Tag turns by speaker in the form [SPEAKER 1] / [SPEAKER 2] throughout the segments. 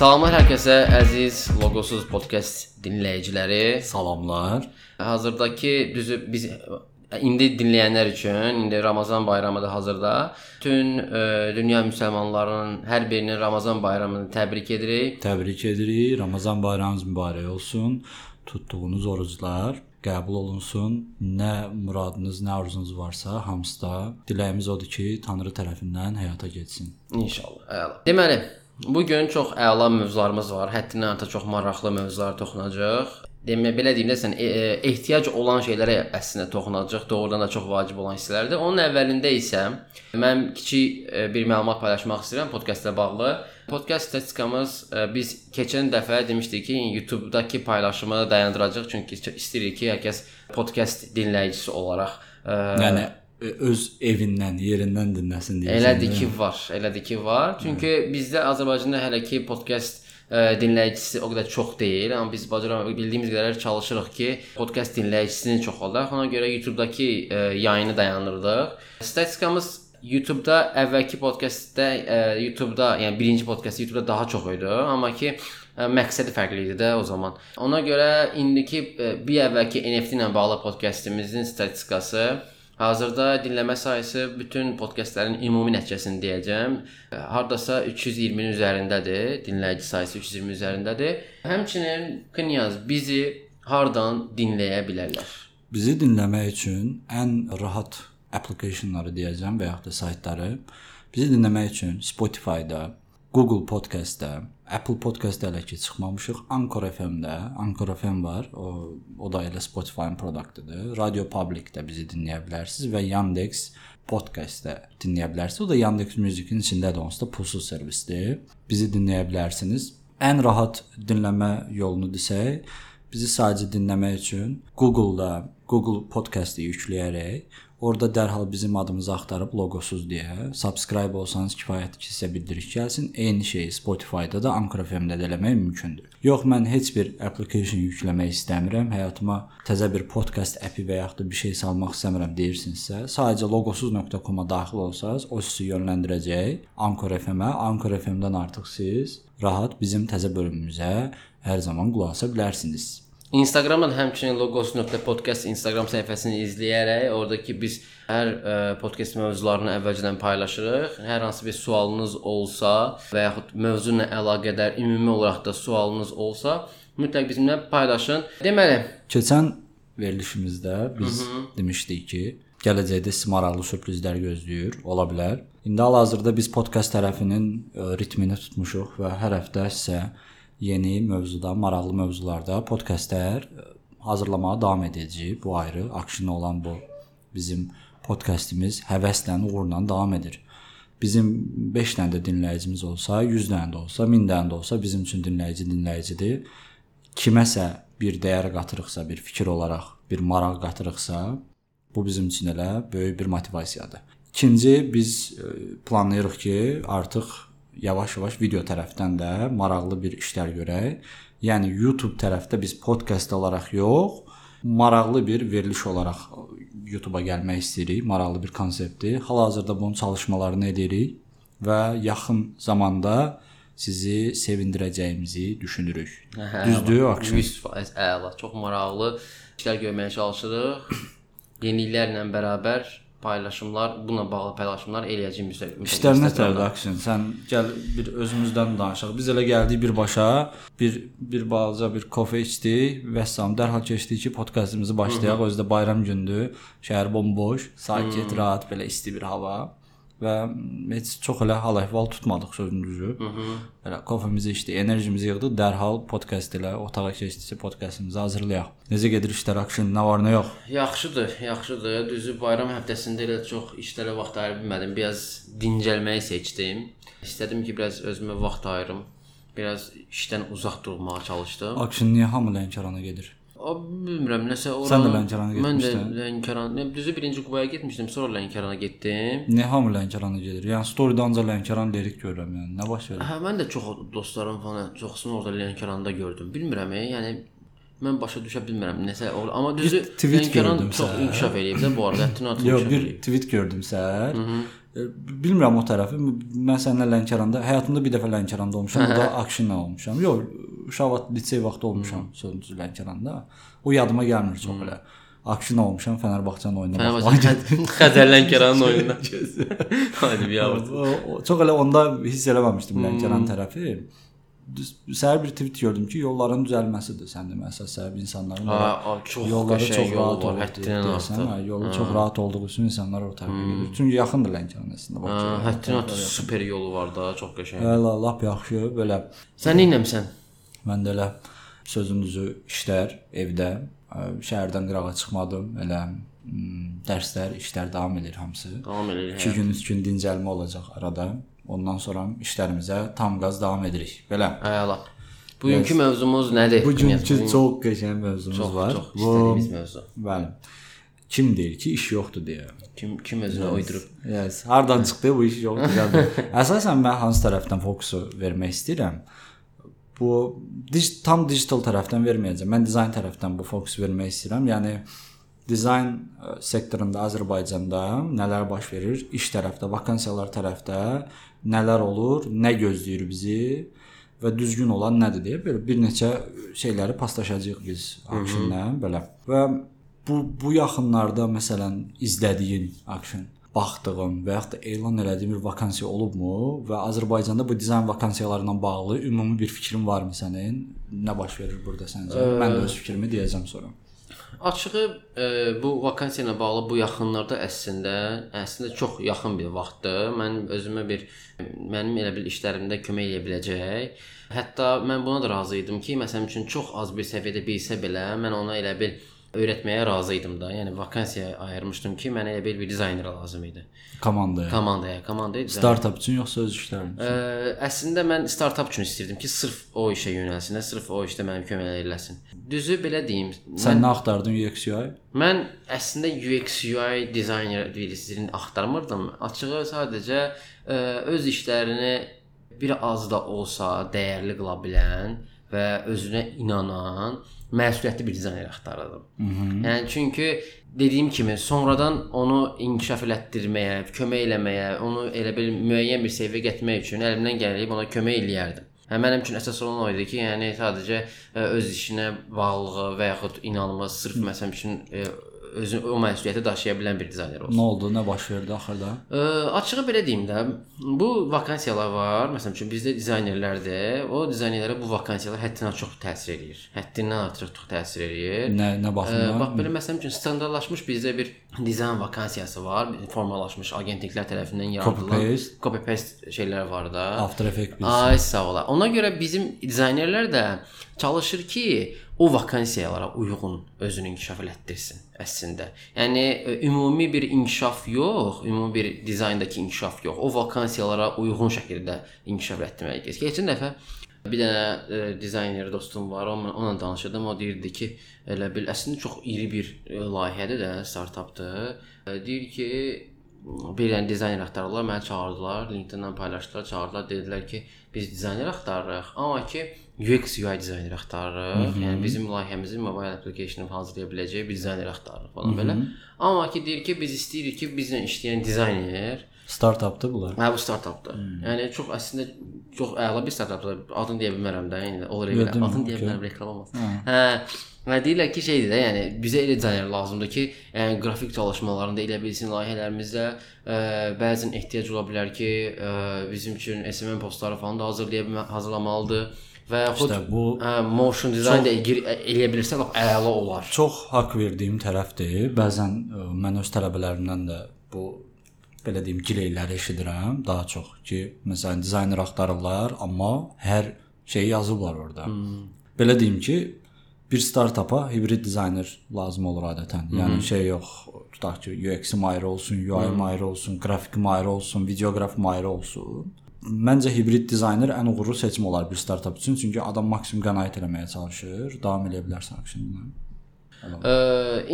[SPEAKER 1] Salamlar hər kəsə, əziz Logosuz podkast dinləyiciləri.
[SPEAKER 2] Salamlar.
[SPEAKER 1] Hazırdakı düzü biz indi dinləyənlər üçün indi Ramazan bayramıdır hazırda. Bütün e, dünya müsəlmanlarının hər birinin Ramazan bayramını təbrik edirik.
[SPEAKER 2] Təbrik edirik. Ramazan bayramınız mübarək olsun. Tutduğunuz oruclar qəbul olunsun. Nə muradınız, nə arzunuz varsa, hamısı da diləyimiz odur ki, Tanrı tərəfindən həyata keçsin.
[SPEAKER 1] İnşallah. Əla. Deməli, bu gün çox əla mövzularımız var. Həddindən artıq çox maraqlı mövzulara toxunacağıq. Demək belə deyim də sən e, e, ehtiyac olan şeylərə əslində toxunacaq. Doğrudan da çox vacib olan hissələrdir. Onun əvvəlində isə mən kiçik e, bir məlumat paylaşmaq istəyirəm podkastla bağlı. Podkast statistikamız e, biz keçən dəfə demişdik ki, YouTube-dakı paylaşımı dayandıracağıq çünki istəyirik ki, hər kəs podkast dinləyicisi olaraq e,
[SPEAKER 2] Yəni öz evindən, yerindən dinləsin deyə.
[SPEAKER 1] Elədir ki, var. Elədir ki, var. Çünki bizdə Azərbaycanda hələ ki podkast ə, dinləyicisi o qədər çox deyil, amma biz bacaraq bildiyimiz qədər çalışırıq ki, podkast dinləyicisini çoxaldaq. Ona görə YouTube-dakı ə, yayını dayandırdıq. Statistikamız YouTube-da əvvəlki podkastdə ə, YouTube-da, yəni birinci podkast YouTube-da daha çox idi, amma ki məqsədi fərqli idi də o zaman. Ona görə indiki bir əvvəlki NFT ilə bağlı podkastımızın statistikası Hazırda dinləmə sayısı bütün podkastların ümumi nəticəsini deyəcəm. Hardasa 320-nin üzərindədir. Dinləyici sayısı 320 üzərindədir. Həmçinin Knyaz bizi hardan dinləyə bilərlər?
[SPEAKER 2] Bizi dinləmək üçün ən rahat applicationları deyəcəm və yaxud da saytları bizi dinləmək üçün Spotify-da, Google Podcast-da, Apple Podcast-da hələ ki çıxmamışıq. Anchor FM-də, Anchor FM var. O o da elə Spotify-ın produktudur. Radio Public-də bizi dinləyə bilərsiniz və Yandex Podcast-da dinləyə bilərsiniz. O da Yandex Music-in içindədir, onsuz da pulsuz servisdir. Bizi dinləyə bilərsiniz. Ən rahat dinləmə yolunu desək, bizi sadəcə dinləmək üçün Google-da Google Podcast-i yükləyərək Orada dərhal bizim adımızı axtarıb logosuz deyə subscribe olsanız kifayətdir ki, sizə bildiriş gəlsin. Eyni şeyi Spotify-da da, Anchor FM-də də eləmək mümkündür. Yox, mən heç bir application yükləmək istəmirəm. Həyatıma təzə bir podcast əpi və yaxud da bir şey salmaq istəmirəm deyirsinizsə, sadəcə logosuz.com-a daxil olsanız, o sizi yönləndirəcək Anchor FM-ə. Anchor FM-dən artıq siz rahat bizim təzə bölümümüzə hər zaman qulaq asa bilərsiniz.
[SPEAKER 1] Instagramdan həmçinin logos.podcast Instagram səhifəsini izləyərək oradakı biz hər ə, podkast mövzularını əvvəlcədən paylaşırıq. Hər hansı bir sualınız olsa və yaxud mövzu ilə əlaqədar ümumi olaraq da sualınız olsa, mütləq bizimlə paylaşın. Deməli,
[SPEAKER 2] keçən verilişimizdə biz Hı -hı. demişdik ki, gələcəkdə sizi maraqlı sürprizlər gözləyir, ola bilər. İndi hal-hazırda biz podkast tərəfinin ə, ritmini tutmuşuq və hər həftə sizə yeni mövzuda, maraqlı mövzularda podkastlər e, hazırlamağa davam edəcəyik. Bu ayrı, akşını olan bu bizim podkastimiz həvəslə, uğurla davam edir. Bizim 5 dənə də dinləyicimiz olsa, 100 dənə də olsa, 1000 dənə də olsa bizim üçün dinləyici dinləyicidir. Kiməsə bir dəyər qatırıqsa, bir fikir olaraq, bir maraq qatırıqsa, bu bizim üçün elə böyük bir motivasiyadır. İkinci biz e, planlayırıq ki, artıq yavaş-yavaş video tərəfdən də maraqlı bir işlər görək. Yəni YouTube tərəfdə biz podkast olaraq yox, maraqlı bir veriliş olaraq YouTube-a gəlmək istəyirik. Maraqlı bir konseptdir. Hal-hazırda bunun çalışmalarını edirik və yaxın zamanda sizi sevindirəcəyimizi düşünürük.
[SPEAKER 1] Hə,
[SPEAKER 2] Düzdür, Akşin?
[SPEAKER 1] 100% əla. Çox maraqlı işlər görməyə çalışırıq. Yeniliklərlə bərabər paylaşımlar, bununla bağlı paylaşımlar eləyəcəyik müstəqil.
[SPEAKER 2] İşlər nətərdir Aksin? Sən gəl bir özümüzdən danışaq. Biz elə gəldik birbaşa, bir bir balaca bir kofe içdik və sam dərhal keçdik ki, podkastımızı başlayaq. Özdə bayram gündür. Şəhər bomboş, sakit, rahat, belə isti bir hava və heç çox elə hal-əhval tutmadıq sözün düzü. Belə kofemizi içdik, enerjimizi yığdıq, dərhal podkast ilə otağa keçdikcə podkastımızı hazırlayaq. Necə gedir işlər, akşin nə var, nə yox?
[SPEAKER 1] Yaxşıdır, yaxşıdır. Düzü bayram həftəsində elə çox işlərə vaxt ayıra bilmədim. Biraz dincəlməyi seçdim. İstədim ki, biraz özümə vaxt ayırım. Biraz işdən uzaq durmağa çalışdım.
[SPEAKER 2] Akşin niyə hamı Lənkərana gedir?
[SPEAKER 1] O bilmirəm, nəsə ora.
[SPEAKER 2] Sən də Lənkərana
[SPEAKER 1] Mən də
[SPEAKER 2] getmişdin.
[SPEAKER 1] Lənkəran, düzü birinci Qubaya getmişdim, sonra Lənkərana getdim.
[SPEAKER 2] Niyə hamı Lənkərana gedir? Yəni story-də ancaq Lənkəran lirik görürəm yəni. Nə baş verir?
[SPEAKER 1] Hə, mən də çox dostlarım falan, çoxsunu orada Lənkəranda gördüm. Bilmirəm, yəni mən başa düşə bilmirəm nəsə orada. Amma düzü Lənkəran çox
[SPEAKER 2] səhər.
[SPEAKER 1] inkişaf eləyib də bu arada. Hətta artıq
[SPEAKER 2] Yox, bir tweet gördüm səhər. E, Bilmirəm o tərəfi. Mən səninlə Lənkəranda həyatımda bir dəfə Lənkəranda olmuşam. Bu da Akşinlə olmuşam. Yox, uşaq vaxt lisey vaxtı olmuşam sözüncü Lənkəranda. O yadıma gəlmir çox elə. Akşin olmuşam Fənərbağçanın oyununa.
[SPEAKER 1] Fənərbağçə Xəzər Lənkəranın oyununa. Hadi bir
[SPEAKER 2] o, çox elə onda hiss eləməmişdim Lənkəran tərəfi. Düz- Səhər bir tweet gördüm ki, yolların düzəlməsidir sən demə əsas səbəb insanların
[SPEAKER 1] Ha, çox
[SPEAKER 2] yolları çox rahat olur.
[SPEAKER 1] həddindən artıq.
[SPEAKER 2] hə, Yolu çox rahat olduğu üçün insanlar o tərəfə gedir. Çünki yaxındır Lənkəran əslində Bakıya.
[SPEAKER 1] Həddindən artıq super yolu var da, çox qəşəng.
[SPEAKER 2] Hələ lap yaxşı belə
[SPEAKER 1] Sən nə etmisən?
[SPEAKER 2] Mən də elə sözün düzü işlər evdə şəhərdən qırağa çıxmadım. Elə dərslər, işlər davam edir hamısı.
[SPEAKER 1] Davam edir.
[SPEAKER 2] 2 gün, 3 gün dincəlmə olacaq arada. Ondan sonra işlərimizə tam qaz davam edirik. Belə.
[SPEAKER 1] Əla. Bugünkü mövzumuz nədir?
[SPEAKER 2] Bugünkü
[SPEAKER 1] Ümumiyyətlə,
[SPEAKER 2] çox qəşəng mövzumuz
[SPEAKER 1] çox,
[SPEAKER 2] var.
[SPEAKER 1] çox istədiyimiz mövzu.
[SPEAKER 2] Bəli. Kim deyir ki, iş yoxdur deyə.
[SPEAKER 1] Kim kim özünə uydurub?
[SPEAKER 2] Yes. Hardan çıxdı bu iş yoxdur gəldi. Əsasən mən hansı tərəfdən fokusu vermək istəyirəm? Bu dig tam digital tərəfdən verməyəcəm. Mən dizayn tərəfdən bu fokusu vermək istəyirəm. Yəni dizayn ə, sektorunda Azərbaycanda nələr baş verir? İş tərəfdə, vakansiyalar tərəfdə nələr olur? Nə gözləyir bizi? və düzgün olan nədir deyə belə bir neçə şeyləri paslaşacağıq biz Action-la belə. Və bu bu yaxınlarda məsələn izlədiyin Action baxdığın və yaxud da elan elədiyin bir vakansiya olubmu və Azərbaycanda bu dizayn vakansiyalarına bağlı ümumi bir fikrin varmı sənin? Nə baş verir burada səncə? Mən də öz fikrimi deyəcəm sonra.
[SPEAKER 1] Açığı e, bu vakansiya ilə bağlı bu yaxınlarda əslində əslində çox yaxın bir vaxtdır. Mən özümə bir mənim elə bil işlərimdə kömək edə biləcək. Hətta mən buna da razı idim ki, məsələn üçün çox az bir səviyyədə bilsə belə mən ona elə bil öyrətməyə razı idim da. Yəni vakansiya ayırmışdım ki, mənə elə bil bir dizayner lazım idi.
[SPEAKER 2] Komandaya.
[SPEAKER 1] Komandaya, komandaya dizayn-
[SPEAKER 2] Startup üçün yoxsa öz işlərin üçün?
[SPEAKER 1] Ə, əslində mən startap üçün istəyirdim ki, sırf o işə yönəlsin, sırf o işdə mənim kömək eləsin. Düzü belə deyim.
[SPEAKER 2] Sən nə axtardın UX UI?
[SPEAKER 1] Mən əslində UX UI dizayner birisini axtarmırdım. Açığı sadəcə ə, öz işlərini bir az da olsa dəyərli qıla bilən və özünə inanan məsuliyyətli bir dizayner axtarırdım. Yəni çünki dediyim kimi sonradan onu inkişaf elətdirməyə, kömək eləməyə, onu elə bil müəyyən bir səviyyəyə gətirmək üçün əlimdən gəlib ona kömək eləyərdim. Hə mənim üçün əsas olan o idi ki, yəni sadəcə ə, öz işinə bağlılığı və yaxud inanımı sırf məsələn üçün ə, özü o məsuliyyəti daşıya bilən bir dizayner olsun.
[SPEAKER 2] Nə oldu? Nə baş verdi axırda?
[SPEAKER 1] Ə, açığı belə deyim də, bu vakansiyalar var. Məsələn üçün bizdə dizaynerlərdir. O dizaynerlərə bu vakansiyalar həddindən çox təsir eləyir. Həddindən artıq çox təsir eləyir.
[SPEAKER 2] Nə nə baxımdan?
[SPEAKER 1] bax belə məsələn üçün standartlaşmış bizdə bir dizayn vakansiyası var, formalaşmış agentliklər tərəfindən yaradılan copy paste şeylər var da.
[SPEAKER 2] After Effects.
[SPEAKER 1] Ay sağ ola. Ona görə bizim dizaynerlər də çalışır ki, o vakansiyalara uyğun özünü inkişaf elətdirsin əslində. Yəni ə, ümumi bir inkişaf yox, ümumi bir dizayndakı inkişaf yox. O vakansiyalara uyğun şəkildə inkişaf etdirməyə gəlir. Keçən dəfə bir dənə ə, dizayner dostum var, onunla, onunla danışırdım. O deyirdi ki, elə bil əslində çox iri bir ə, layihədir də, startapdır. Ə, deyir ki, bir dənə dizayner axtarırlar, məni çağırdılar, LinkedIn-dən paylaşdılar, çağırdılar, dedilər ki, biz dizayner axtarırıq, amma ki UX UI dizayner axtarırıq. Yəni bizim layihəmizi mobile application hazırlaya biləcək bir dizayner axtarırıq falan belə. Amma ki deyir ki, biz istəyirik ki, bizlə işləyən dizayner
[SPEAKER 2] Startupdır bunlar.
[SPEAKER 1] Hə bu startapdır. Yəni çox əslində çox əla bir startapdır. Adını deyə bilmərəm də, yəni olur elə. Adını deyə bilmərəm, reklam olmasın. Hə. Və deyirlər ki, şeydir də, yəni bizə elə dizayner lazımdır ki, yəni qrafik çalışmalarında elə bilsin layihələrimizdə ə, bəzən ehtiyac ola bilər ki, ə, bizim üçün SMM postları falan da hazırlaya bilmə- hazırlamalıdır və yaxud
[SPEAKER 2] İşte bu
[SPEAKER 1] hə, motion design də gir- eləyə bilirsə lap əla olar.
[SPEAKER 2] çox haqq verdiyim tərəfdir. Bəzən ə, mən öz tələbələrimdən də bu belə deyim gileyləri eşidirəm daha çox ki, məsələn dizayner axtarırlar, amma hər şeyi yazıblar orada. Hmm. Belə deyim ki, bir startapa hibrid dizayner lazım olur adətən. Yəni şey yox, tutaq ki, UX-im ayrı olsun, UI-im ayrı olsun, qrafikim ayrı olsun, videoqrafim ayrı olsun. Məncə hibrid dizayner ən uğurlu seçim olar bir startap üçün, çünki adam maksimum qənaət etməyə çalışır, davam edə bilərsən aksiyondan.
[SPEAKER 1] Ə,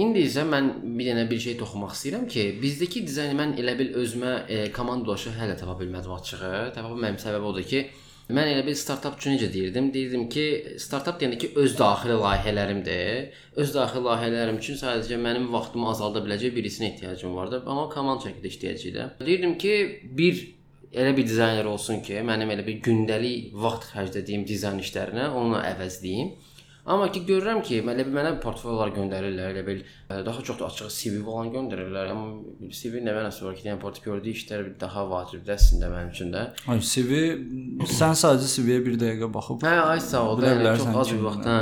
[SPEAKER 1] indi isə mən bir dənə bir şey toxunmaq istəyirəm ki, bizdəki dizayn mən elə bil özümə e, komandadaşı hələ tapa bilmədim açığı. Tapa bilməyim səbəbi odur ki, Mən elə bir startap üçün necə deyirdim? Deyirdim ki, startap deyəndə ki, öz daxili layihələrimdir. Öz daxili layihələrim üçün sadəcə mənim vaxtımı azalda biləcək birisinə ehtiyacım vardı. Amma komand şəkildə işləyəcəyəm. Deyirdim ki, bir elə bir dizayner olsun ki, mənim elə bir gündəlik vaxt xərclədiyim dizayn işlərinə onunla əvəzləyim. Amma ki görürəm ki, elə bir mənə portfolyolar göndərirlər, elə bil ə, daha çox da açıq CV olan göndərirlər. Amma CV nə mənası var ki, yəni portfolyoda işlər bir daha vacibdir əslində mənim üçün də.
[SPEAKER 2] Ay CV sən sadəcə CV-yə bir dəqiqə baxıb
[SPEAKER 1] Hə, ay sağ ol. Yəni, çox az bir vaxt, hə.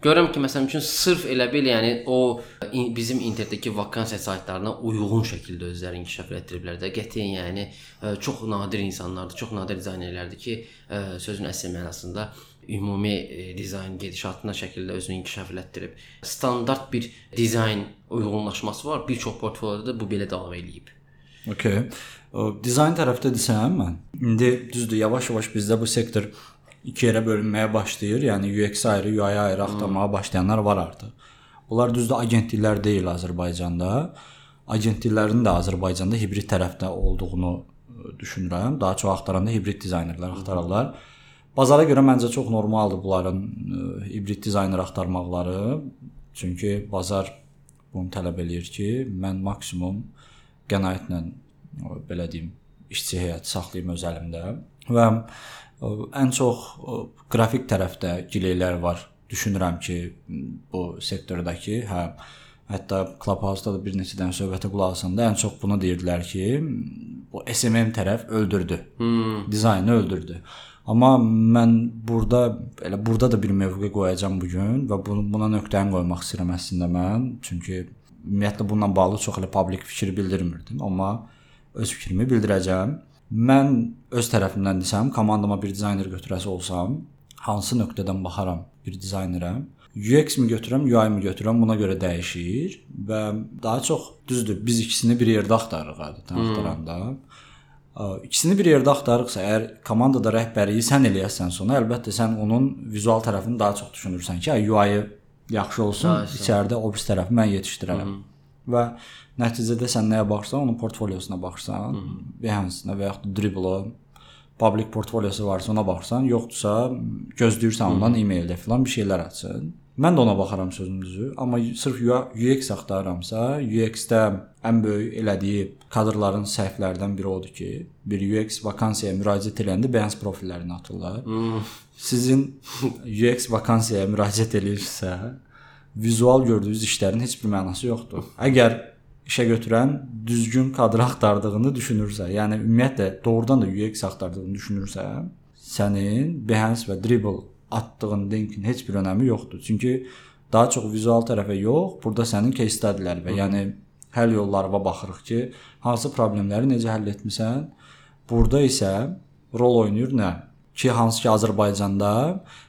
[SPEAKER 1] Görürəm ki, məsələn üçün sırf elə bil, yəni o in, bizim internetdəki vakansiya saytlarına uyğun şəkildə özlərini inkişaf etdiriblər də. Qətiyyən yəni ə, çox nadir insanlardır, çox nadir dizaynerlərdir ki, ə, sözün əsl mənasında ümumi e, dizayn gedişatına şəkildə özünü inkişaf elətdirib. Standart bir dizayn uyğunlaşması var. Bir çox portfolyoda bu belə davam eləyib.
[SPEAKER 2] Okay. O, dizayn tərəfdə desəm mən. İndi düzdür, yavaş-yavaş bizdə bu sektor iki yerə bölünməyə başlayır. Yəni UX ayrı, UI ayrı axtarmağa başlayanlar var artıq. Bunlar düzdür agentliklər deyil Azərbaycanda. Agentliklərin də Azərbaycanda hibrid tərəfdə olduğunu düşünürəm. Daha çox axtaranda hibrid dizaynerlər axtarırlar. Bazara görə məncə çox normaldır bunların hibrid dizayner axtarmaqları. Çünki bazar bunu tələb eləyir ki, mən maksimum qənaətlə belə deyim, işçi heyəti saxlayım öz əlimdə və ən çox qrafik tərəfdə gileylər var. Düşünürəm ki, bu sektordakı, hə, hətta Clubhouse-da da bir neçə dənə söhbətə qulaq asanda ən çox bunu deyirdilər ki, bu SMM tərəf öldürdü. Hmm. Dizaynı öldürdü. Amma mən burada elə burada da bir mövqe qoyacağam bu gün və bunu buna nöqtəni qoymaq istəyirəm əslində mən. Çünki ümumiyyətlə bununla bağlı çox elə publik fikir bildirmirdim, amma öz fikrimi bildirəcəm. Mən öz tərəfimdən desəm, komandama bir dizayner götürəsi olsam, hansı nöqtədən baxaram bir dizaynerə? UX mi götürürəm, UI mi götürürəm, buna görə dəyişir və daha çox düzdür, biz ikisini bir yerdə axtarırıq adətən axtaranda. Ə, İkisini bir yerdə axtarırıqsa, əgər komandada rəhbərliyi sən eləyəsən sonra, əlbəttə sən onun vizual tərəfini daha çox düşünürsən ki, UI-ı yaxşı olsun,
[SPEAKER 1] yaxşı.
[SPEAKER 2] içəridə o bir tərəfi mən yetişdirərəm. Və nəticədə sən nəyə baxırsan, onun portfolyosuna baxırsan, Behance-nə və yaxud da Dribbble-a public portfolyosu varsa ona baxırsan, yoxdursa gözləyirsən ondan e-maildə filan bir şeylər açsın. Mən də ona baxaram sözün düzü, amma sırf UX axtarıramsa, UX-də ən böyük elədiyi kadrların səhvlərdən biri odur ki, bir UX vakansiyaya müraciət edəndə Behance profillərini atırlar. Sizin UX vakansiyaya müraciət edirsə, vizual gördüyünüz işlərin heç bir mənası yoxdur. Əgər işə götürən düzgün kadr axtardığını düşünürsə, yəni ümumiyyətlə doğrudan da UX axtardığını düşünürsə, sənin Behance və Dribbble atdığın linkin heç bir önəmi yoxdur. Çünki daha çox vizual tərəfə yox, burada sənin case study-lər və yəni həll yollarına baxırıq ki, hansı problemləri necə həll etmisən. Burada isə rol oynayır nə? Ki hansı ki Azərbaycanda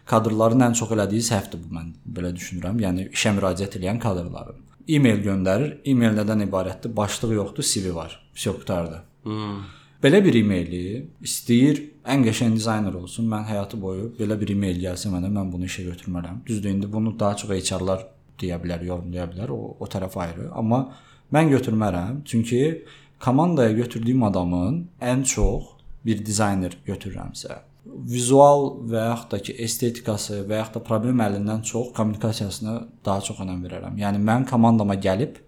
[SPEAKER 2] kadrların ən çox elədiyi səhvdir bu mən belə düşünürəm. Yəni işə müraciət edən kadrların. E-mail göndərir. E-mail nədən ibarətdir? Başlığı yoxdur, CV var. Vəsiq qutardı.
[SPEAKER 1] Hmm.
[SPEAKER 2] Belə bir e-maili istəyir ən qəşəng dizayner olsun. Mən həyatı boyu belə bir e-mail gəlsə mənə mən bunu işə götürmərəm. Düzdür, indi bunu daha çox HR-lar deyə bilər, yorumlaya bilər. O o tərəf ayrı. Amma mən götürmərəm. Çünki komandaya götürdüyüm adamın ən çox bir dizayner götürürəmsə, vizual və yaxud da ki, estetikası və yaxud da problem həllindən çox kommunikasiyasına daha çox önəm verərəm. Yəni mən komandama gəlib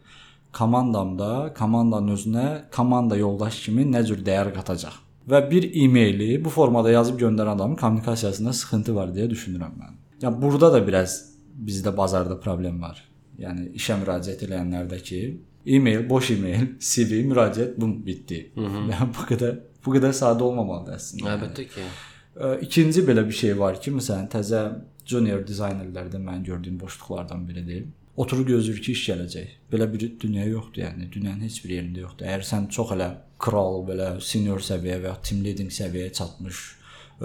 [SPEAKER 2] komandamda komandanın özünə komanda yoldaş kimi nə cür dəyər qatacaq və bir e-maili bu formada yazıb göndərən adamın kommunikasiyasında sıxıntı var deyə düşünürəm mən. Yəni burada da biraz bizdə bazarda problem var. Yəni işə müraciət edənlərdəki e-mail, boş e-mail, CV, müraciət bu bitdi. Yəni bu qədər bu qədər sadə olmamalıdır əslində.
[SPEAKER 1] Əlbəttə ki.
[SPEAKER 2] Ə, İkinci belə bir şey var ki, məsələn, təzə junior dizaynerlərdə mən gördüyüm boşluqlardan biridir. Oturub gözləyir ki, iş gələcək. Belə bir dünya yoxdur, yəni dünyanın heç bir yerində yoxdur. Əgər sən çox elə kral, belə senior səviyyə və ya team leading səviyyəyə çatmış,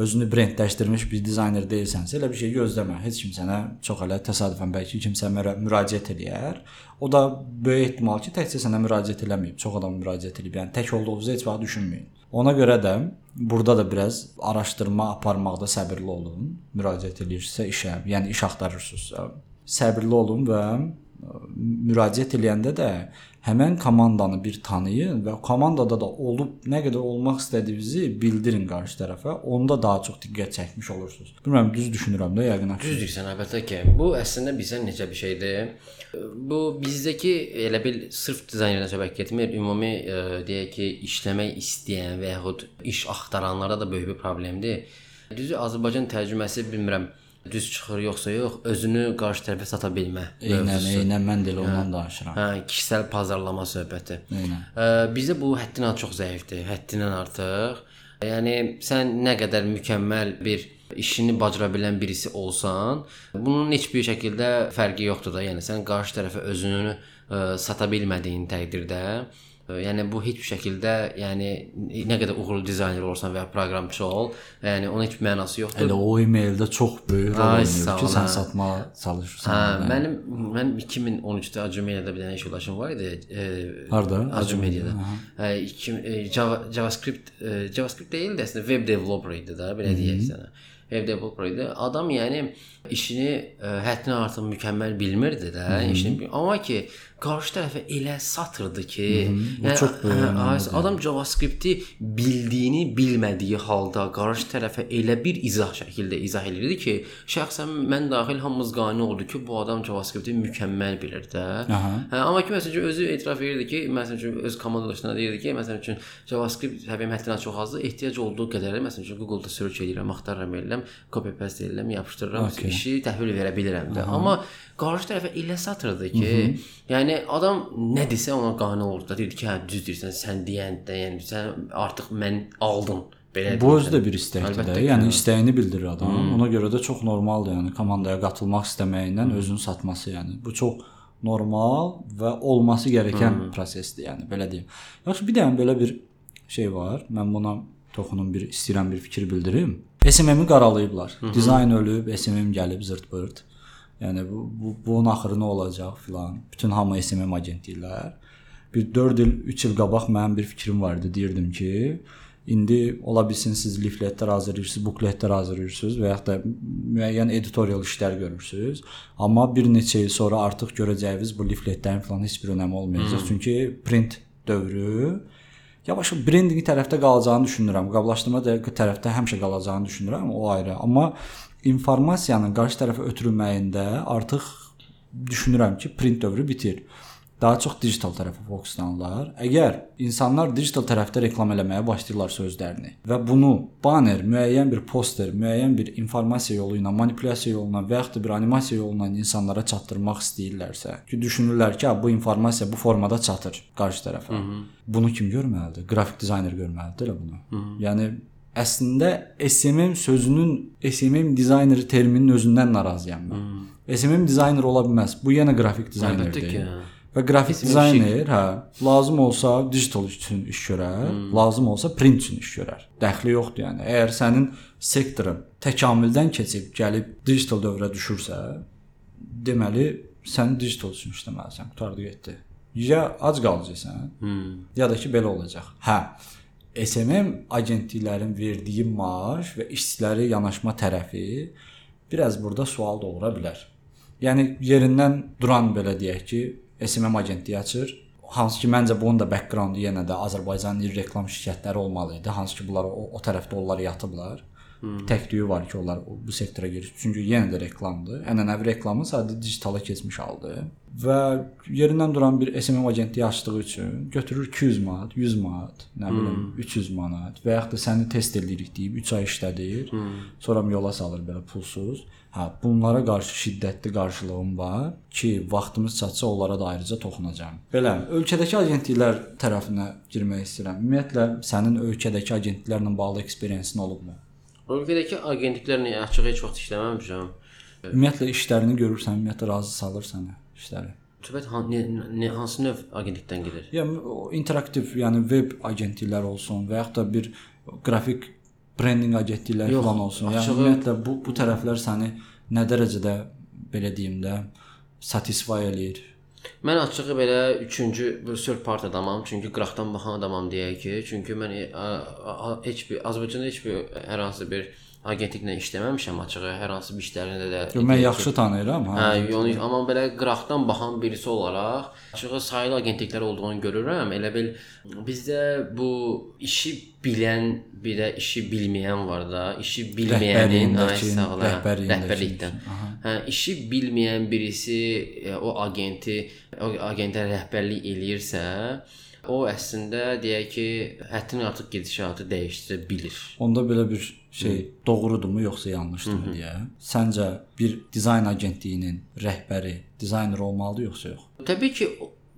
[SPEAKER 2] özünü brendləşdirmiş bir dizayner deyilsənsə, elə bir şey gözləmə. Heç kim sənə çox elə təsadüfən bəlkə kimsə müra- müraciət eləyər. O da böyük ehtimal ki, təkcə sənə müraciət eləməyib, çox adam müraciət edib. Yəni tək olduğunuzu heç vaxt düşünməyin. Ona görə də burada da biraz araşdırma aparmaqda səbirli olun. Müraciət edirsinizsə işə, yəni iş axtarırsınızsa, səbirli olun və müraciət edəndə də həmin komandanı bir tanıyın və komandada da olub nə qədər olmaq istədiyinizi bildirin qarşı tərəfə. Onda daha çox diqqət çəkmiş olursunuz. Bilmirəm düz düşünürəm də yəqin.
[SPEAKER 1] Düz deyirsən, əlbəttə ki. Bu əslində bizə necə bir şeydir? Bu bizdəki elə bil sırf dizaynerdən söhbət getmir, ümumi ə, deyək ki, işləmək istəyən və yaxud iş axtaranlarda da böyük bir problemdir. Düzü Azərbaycan tərcüməsi bilmirəm düz çıxır yoxsa yox, özünü qarşı tərəfə sata bilmə.
[SPEAKER 2] Eynən, eynən mən də elə ondan danışıram.
[SPEAKER 1] Hə, kişisel pazarlama söhbəti.
[SPEAKER 2] Eynən.
[SPEAKER 1] Ə, bizdə bu həddindən çox zəifdir, həddindən artıq. Yəni sən nə qədər mükəmməl bir işini bacara bilən birisi olsan, bunun heç bir şəkildə fərqi yoxdur da. Yəni sən qarşı tərəfə özünü ə, sata bilmədiyin təqdirdə Yəni bu heç bir şəkildə, yəni nə qədər uğurlu dizayner olsan və ya proqramçı ol, yəni onun heç bir mənası yoxdur.
[SPEAKER 2] Elə o e-maildə çox böyük rol
[SPEAKER 1] Ay,
[SPEAKER 2] oynayır ki, sən
[SPEAKER 1] hə.
[SPEAKER 2] satmağa çalışırsan.
[SPEAKER 1] Hə, mənim mən 2013-də Acumedia-da bir dənə iş yoldaşım var idi. E,
[SPEAKER 2] Harda?
[SPEAKER 1] Acumedia-da. Hə, e, Java, JavaScript e, JavaScript deyil də əslində web developer idi da, belə deyək sənə. Web developer idi. Adam yəni işini ə, həddindən artıq mükəmməl bilmirdi də, işini bil- amma ki qarşı tərəfə elə satırdı ki, yəni
[SPEAKER 2] çox böyük
[SPEAKER 1] hə, adam JavaScript-i bildiyini bilmədiyi halda qarşı tərəfə elə bir izah şəkildə izah eləyirdi ki, şəxsən mən daxil hamımız qane oldu ki, bu adam JavaScript-i mükəmməl bilir də.
[SPEAKER 2] Aha.
[SPEAKER 1] Hə, amma ki məsələn özü etiraf edirdi ki, məsələn üçün öz komandalaşına deyirdi ki, məsələn üçün JavaScript səviyyəm həddindən çox azdır, ehtiyac olduğu qədər məsələn üçün Google-da search edirəm, axtarıram eləm, copy paste edirəm, yapışdırıram,
[SPEAKER 2] Okay.
[SPEAKER 1] işi təhvil verə bilirəm də. Amma qarşı tərəfə elə satırdı ki, yəni adam nə desə ona qane olurdu. da. Deyirdi ki, hə düz deyirsən, sən deyən də, yəni sən artıq mən aldım. Belə
[SPEAKER 2] Bu özü də bir istəkdir də. Yəni
[SPEAKER 1] hə.
[SPEAKER 2] istəyini bildirir adam. Ona görə də çox normaldır, yəni komandaya qatılmaq istəməyindən özünü satması, yəni bu çox normal və olması gərəkən prosesdir, yəni belə deyim. Yaxşı, bir dənə belə bir şey var. Mən buna toxunum bir istəyirəm bir fikir bildirim. SMM-i qaralayıblar. Dizayn ölüb, SMM gəlib zırt-pırt. Yəni bu, bu bunun axırı nə olacaq filan. Bütün hamı SMM agent deyirlər. Bir 4 il, 3 il qabaq mənim bir fikrim var idi. Deyirdim ki, indi ola bilsin siz leafletlər hazırlayırsınız, bukletlər hazırlayırsınız və ya da müəyyən editorial işlər görürsüz. Amma bir neçə il sonra artıq görəcəyiniz bu leafletlərin falan heç bir önəmi olmayacaq. Çünki print dövrü Yavaş brendinq tərəfdə qalacağını düşünürəm. Qablaşdırma da tərəfdə həmişə qalacağını düşünürəm, o ayrı. Amma informasiyanın qarşı tərəfə ötürülməyində artıq düşünürəm ki, print dövrü bitir. Daha çox digital tərəfə fokuslanırlar. Əgər insanlar digital tərəfdə reklam eləməyə başlayırlarsa özlərini və bunu banner, müəyyən bir poster, müəyyən bir informasiya yolu ilə, manipulyasiya yolu ilə və yaxud da bir animasiya yolu ilə insanlara çatdırmaq istəyirlərsə, ki düşünürlər ki, "Ha, bu informasiya bu formada çatır qarşı tərəfə. Hı -hı. Bunu kim görməlidir? Qrafik dizayner görməlidir elə bunu. Hı -hı. Yəni əslində SMM sözünün SMM dizayner terminin özündən narazıyam mən. Hı. SMM dizayner ola bilməz. Bu yenə qrafik
[SPEAKER 1] ki. hə.
[SPEAKER 2] Və qrafik
[SPEAKER 1] SMM
[SPEAKER 2] dizayner, hə, lazım olsa digital üçün iş görər, hmm. lazım olsa print üçün iş görər. Dəxli yoxdur yəni. Əgər sənin sektorun təkamüldən keçib gəlib digital dövrə düşürsə, deməli sən digital üçün işləməlisən. Qutardı getdi. Ya ac qalacaqsan,
[SPEAKER 1] Hmm.
[SPEAKER 2] ya da ki belə olacaq. Hə. SMM agentliklərin verdiyi maaş və işçiləri yanaşma tərəfi biraz burada sual doğura bilər. Yəni yerindən duran belə deyək ki, SMM agentliyi açır. Hansı ki məncə bunun da backgroundu yenə də Azərbaycanın reklam şirkətləri olmalı idi. Hansı ki bunlar o, o tərəfdə onlar yatıblar. Hmm. Təkliyi var ki, onlar bu sektora girir. Çünki yenə də reklamdır. Ənənəvi reklamın sadəcə digitala keçmiş haldır. Və yerindən duran bir SMM agentliyi açdığı üçün götürür 200 manat, 100 manat, nə bilim 300 manat və yaxud da səni test eləyirik deyib 3 ay işlədir. Sonra yola salır belə pulsuz. Hə, bunlara qarşı şiddətli qarşılığım var ki, vaxtımız çatsa onlara da ayrıca toxunacağam. Belə, ölkədəki agentliklər tərəfinə girmək istəyirəm. Ümumiyyətlə sənin ölkədəki agentliklərlə bağlı eksperiensin olubmu?
[SPEAKER 1] Ölkədəki agentliklərlə açıq heç vaxt işləməmişəm.
[SPEAKER 2] Ümumiyyətlə işlərini görürsən, ümumiyyətlə razı salır səni işləri.
[SPEAKER 1] Söhbət han, ne, ne, hansı növ agentlikdən gedir?
[SPEAKER 2] Yəni interaktiv, yəni web agentliklər olsun və yaxud da bir qrafik brendinq agentlikləri
[SPEAKER 1] Yox,
[SPEAKER 2] falan olsun. Yəni
[SPEAKER 1] açığı-
[SPEAKER 2] ümumiyyətlə bu bu tərəflər səni nə dərəcədə belə deyim də satisfy eləyir?
[SPEAKER 1] Mən açığı belə 3-cü bir third party adamam, çünki qıraqdan baxan adamam deyək ki, çünki mən e, heç bir Azərbaycanda heç bir hər hansı bir agentliklə işləməmişəm açığı, hər hansı bir işlərində də.
[SPEAKER 2] Yo, mən yaxşı tanıyıram.
[SPEAKER 1] Hə, onu amma belə qıraqdan baxan birisi olaraq açığı sayılı agentliklər olduğunu görürəm. Elə bil bizdə bu işi bilən, bir də işi bilməyən var da. İşi bilməyənin hə, rəhbərlikdən. Hə, işi bilməyən birisi e, o agenti, o agentə rəhbərlik eləyirsə, o əslində deyək ki, həddən artıq gedişatı dəyişdirə bilir.
[SPEAKER 2] Onda belə bir şey doğrudurmu yoxsa yanlışdırmı deyə. Səncə bir dizayn agentliyinin rəhbəri dizayner olmalıdır yoxsa yox?
[SPEAKER 1] Təbii ki,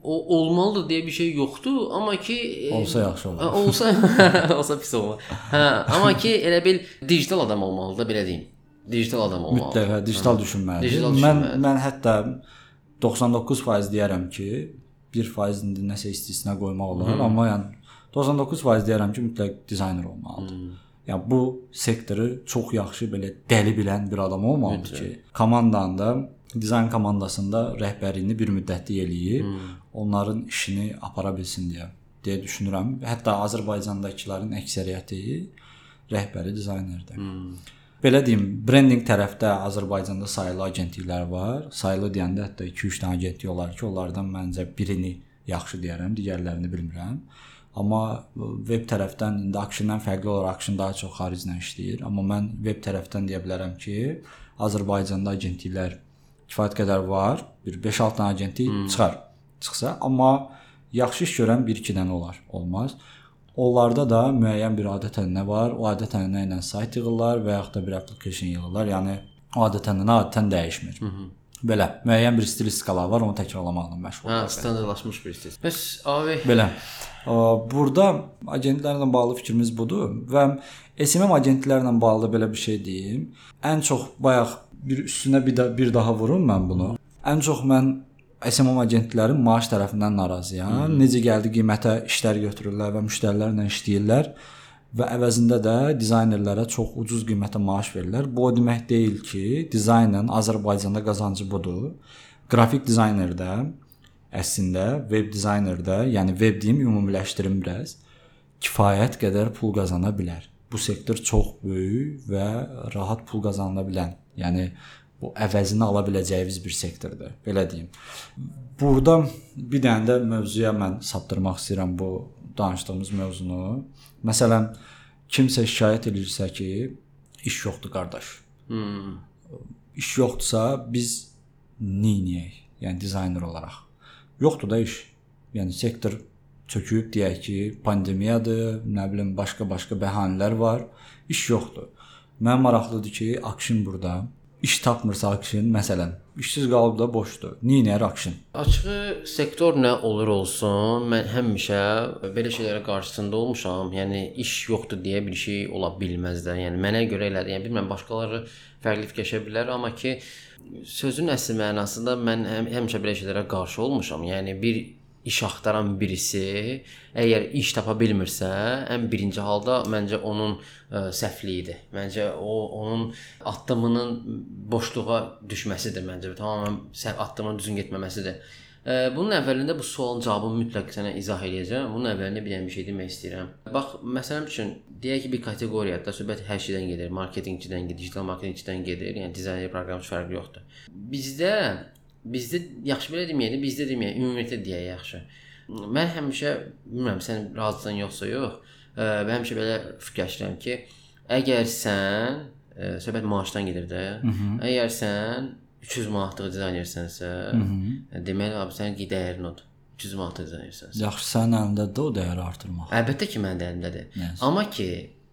[SPEAKER 1] o olmalıdır deyə bir şey yoxdur, amma ki e,
[SPEAKER 2] Olsa yaxşı olar.
[SPEAKER 1] Hə, olsa olsa pis olar. Hə, amma ki elə bil digital adam olmalıdır, belə deyim. Digital adam olmalıdır.
[SPEAKER 2] Mütləq digital düşünməlidir.
[SPEAKER 1] Digital
[SPEAKER 2] Mən
[SPEAKER 1] düşünməlidir.
[SPEAKER 2] mən hətta 99% deyərəm ki, 1% indi nəsə istisna qoymaq olar,
[SPEAKER 1] Hmm.
[SPEAKER 2] amma yəni 99% deyərəm ki, mütləq dizayner olmalıdır.
[SPEAKER 1] Hmm.
[SPEAKER 2] Yəni bu sektoru çox yaxşı belə dəli bilən bir adam olmalıdır ki, komandanda, dizayn komandasında rəhbərliyini bir müddətli eləyib,
[SPEAKER 1] Hmm.
[SPEAKER 2] onların işini apara bilsin deyə deyə düşünürəm. Hətta Azərbaycandakıların əksəriyyəti rəhbəri dizaynerdir.
[SPEAKER 1] Hmm.
[SPEAKER 2] Belə deyim, brendinq tərəfdə Azərbaycanda sayılı agentliklər var. Sayılı deyəndə hətta 2-3 dənə agentlik olar ki, onlardan məncə birini yaxşı deyərəm, digərlərini bilmirəm. Amma veb tərəfdən indi Action-dan fərqli olaraq Action daha çox xariclə işləyir. Amma mən veb tərəfdən deyə bilərəm ki, Azərbaycanda agentliklər kifayət qədər var. Bir 5-6 dənə agentlik hmm. çıxar. Çıxsa, amma yaxşı iş görən 1-2 dənə olar. Olmaz. Onlarda da müəyyən bir adət-ənənə var. O adət-ənənə ilə sayt yığırlar və yaxud da bir application yığırlar. Yəni adət-ənənə adətən dəyişmir. Hı -hı. Belə müəyyən bir stilistikalar var, onu təkrarlamaqla məşğul
[SPEAKER 1] Hə, standartlaşmış bir stil. Bəs abi
[SPEAKER 2] Belə. Burada agentlərlə bağlı fikrimiz budur və SMM agentlərlə bağlı belə bir şey deyim. Ən çox bayaq bir üstünə bir, da, bir daha vurum mən bunu. Ən çox mən SMM agentlərin maaş tərəfindən narazıyam. Necə gəldi qiymətə işlər götürürlər və müştərilərlə işləyirlər və əvəzində də dizaynerlərə çox ucuz qiymətə maaş verirlər. Bu o demək deyil ki, dizaynın Azərbaycanda qazancı budur. Qrafik dizaynerdə əslində web dizaynerdə, yəni web deyim ümumiləşdirim biraz, kifayət qədər pul qazana bilər. Bu sektor çox böyük və rahat pul qazanıla bilən, yəni bu əvəzini ala biləcəyiniz bir sektordur, belə deyim. Burada bir dənə də mövzuya mən saptırmaq istəyirəm bu danışdığımız mövzunu. Məsələn, kimsə şikayət edirsə ki, iş yoxdur qardaş.
[SPEAKER 1] hmm.
[SPEAKER 2] İş yoxdursa biz neyniyək? Yəni dizayner olaraq. Yoxdur da iş. Yəni sektor çöküb deyək ki, pandemiyadır, nə bilim başqa-başqa bəhanələr var. İş yoxdur. Mən maraqlıdır ki, Action burada iş tapmırsa Action, məsələn, işsiz qalıb da boşdur. Neynər Action?
[SPEAKER 1] Açığı sektor nə olur olsun, mən həmişə belə şeylərə qarşısında olmuşam. Yəni iş yoxdur deyə bir şey ola bilməz də. Yəni mənə görə elədir. Yəni bilmirəm başqaları fərqli fikirləşə bilər, amma ki sözün əsl mənasında mən həm, həmişə belə şeylərə qarşı olmuşam. Yəni bir iş axtaran birisi əgər iş tapa bilmirsə, ən birinci halda məncə onun ə, səhvliyidir. Məncə o onun addımının boşluğa düşməsidir məncə. Tamamilə səhv addımının düzgün getməməsidir. Ə, bunun əvvəlində bu sualın cavabını mütləq sənə izah eləyəcəm. Bunun əvvəlində bir dənə bir şey demək istəyirəm. Bax, məsələn üçün deyək ki, bir kateqoriyada söhbət hər şeydən gedir. Marketinqçidən gedir, digital marketinqçidən gedir. Yəni dizayner, proqramçı fərqi yoxdur. Bizdə bizdə yaxşı belə deməyək, bizdə deməyək, ümumiyyətlə deyək yaxşı. Mən həmişə bilmirəm sən razısan yoxsa yox. Ə, mən həmişə belə fikirləşirəm ki, əgər sən ə, söhbət maaşdan gedir də. Əgər sən 300 manatlıq dizaynersənsə, deməli abi sənin dəyərin odur. 300 manatlıq dizaynersənsə.
[SPEAKER 2] Yaxşı, sənin əlindədir də o dəyəri artırmaq.
[SPEAKER 1] Əlbəttə ki, mənim də əlimdədir.
[SPEAKER 2] Yes.
[SPEAKER 1] Amma ki,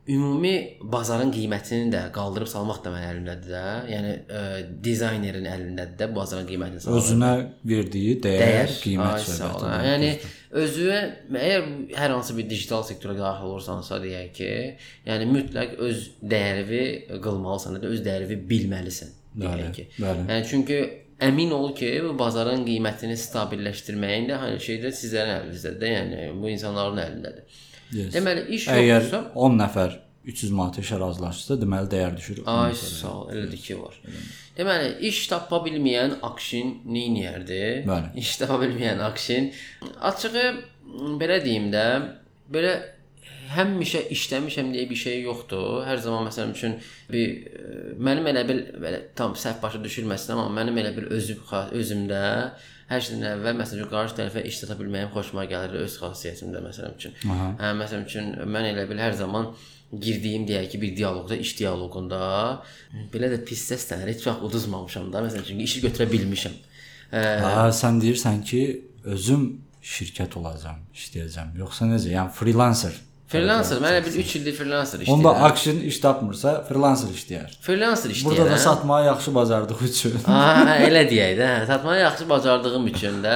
[SPEAKER 1] ümumi bazarın qiymətini də qaldırıb salmaq da mənim əlimdədir də. Yəni ə, dizaynerin əlindədir də bazarın qiymətini salmaq.
[SPEAKER 2] Özünə verdiyi dəyər,
[SPEAKER 1] dəyər,
[SPEAKER 2] qiymət söhbəti.
[SPEAKER 1] Yəni özünə əgər hər hansı bir digital sektora daxil olursansa deyək ki, yəni mütləq öz dəyərini qılmalısan, da öz dəyərini bilməlisən deyək ki.
[SPEAKER 2] bəli.
[SPEAKER 1] Yəni çünki əmin ol ki, bu bazarın qiymətini stabilləşdirməyin də hər şey də sizlərin əlinizdədir də, yəni bu insanların əlindədir.
[SPEAKER 2] Yes.
[SPEAKER 1] Deməli iş
[SPEAKER 2] Əgər
[SPEAKER 1] yoxdursa
[SPEAKER 2] 10 nəfər 300 manata işə razılaşsa, deməli dəyər düşür.
[SPEAKER 1] Ay sağ ol, elədir ki var. Deməli, iş tapa bilməyən Akşin nə edərdi? İş tapa bilməyən Akşin açığı belə deyim də, belə həmişə işləmişəm deyə bir şey yoxdur. Hər zaman məsələn üçün bir e, mənim elə bil belə tam səhv başa düşülməsin, amma mənim elə bil özüm özümdə hər şeydən əvvəl məsələn qarşı tərəfə iş tapa bilməyim xoşuma gəlir öz xasiyyətimdə məsələn üçün. Hə, məsələn üçün mən elə bil hər zaman girdiyim deyək ki, bir dialoqda, iş dialoqunda belə də pis səslənir. Heç vaxt uduzmamışam da. Məsələn, çünki işi götürə bilmişəm.
[SPEAKER 2] Hə, sən deyirsən ki, özüm şirkət olacağam, işləyəcəm. Yoxsa necə? Yəni freelancer.
[SPEAKER 1] Freelancer, mən elə bil 3 ildir freelancer işləyirəm.
[SPEAKER 2] Onda action iş tapmırsa, freelancer işləyər.
[SPEAKER 1] Freelancer işləyirəm.
[SPEAKER 2] Burada da satmağı yaxşı bacardıq üçün.
[SPEAKER 1] Ha, elə deyək də. Hə, satmağı yaxşı bacardığım üçün də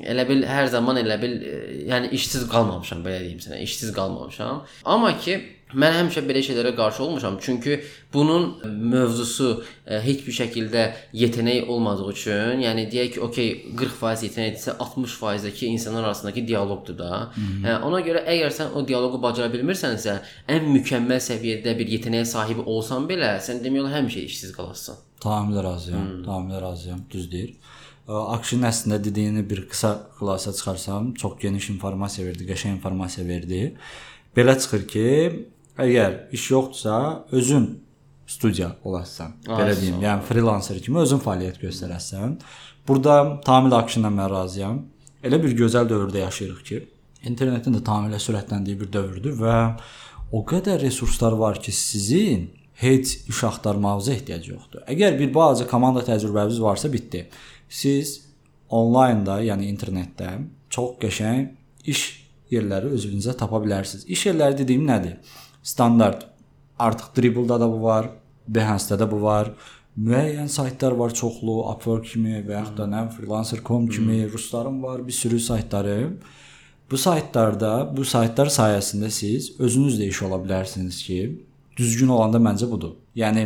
[SPEAKER 1] elə bil hər zaman elə bil e, yəni işsiz qalmamışam, belə deyim sənə. İşsiz qalmamışam. Amma ki Mən həmişə belə şeylərə qarşı olmuşam, çünki bunun mövzusu ə, heç bir şəkildə yetənək olmadığı üçün, yəni deyək ki, okey, 40% yetənəkdirsə, 60%dəki insanlar arasındakı dialoqdur da. Hə, ona görə əgər sən o dialoqu bacara bilmirsənsə, ən mükəmməl səviyyədə bir yetənəyə sahib olsan belə, sən demək olar həmişə işsiz qalarsan.
[SPEAKER 2] Tamamilə razıyam. Hmm. Tamamilə razıyam. Düz deyir. Akşin əslində dediyini bir qısa xülasə çıxarsam, çox geniş informasiya verdi, qəşəng informasiya verdi. Belə çıxır ki, əgər iş yoxdursa, özün studiya olasan. Belə deyim, yəni freelancer kimi özün fəaliyyət göstərəsən. Burada tamamilə akşinlə mən razıyam. Elə bir gözəl dövrdə yaşayırıq ki, internetin də tamamilə sürətləndiyi bir dövrdür və o qədər resurslar var ki, sizin heç iş axtarmağınıza ehtiyac yoxdur. Əgər bir balaca komanda təcrübəniz varsa, bitdi. Siz onlaynda, yəni internetdə çox qəşəng iş yerləri özünüzə tapa bilərsiniz. İş yerləri dediyim nədir? Standart. Artıq Dribbble-da da bu var, Behance-da da bu var. Müəyyən saytlar var çoxlu, Upwork kimi və yaxud da nə freelancer.com kimi hmm. rusların var bir sürü saytları. Bu saytlarda, bu saytlar sayəsində siz özünüz də iş ola bilərsiniz ki, düzgün olanda məncə budur. Yəni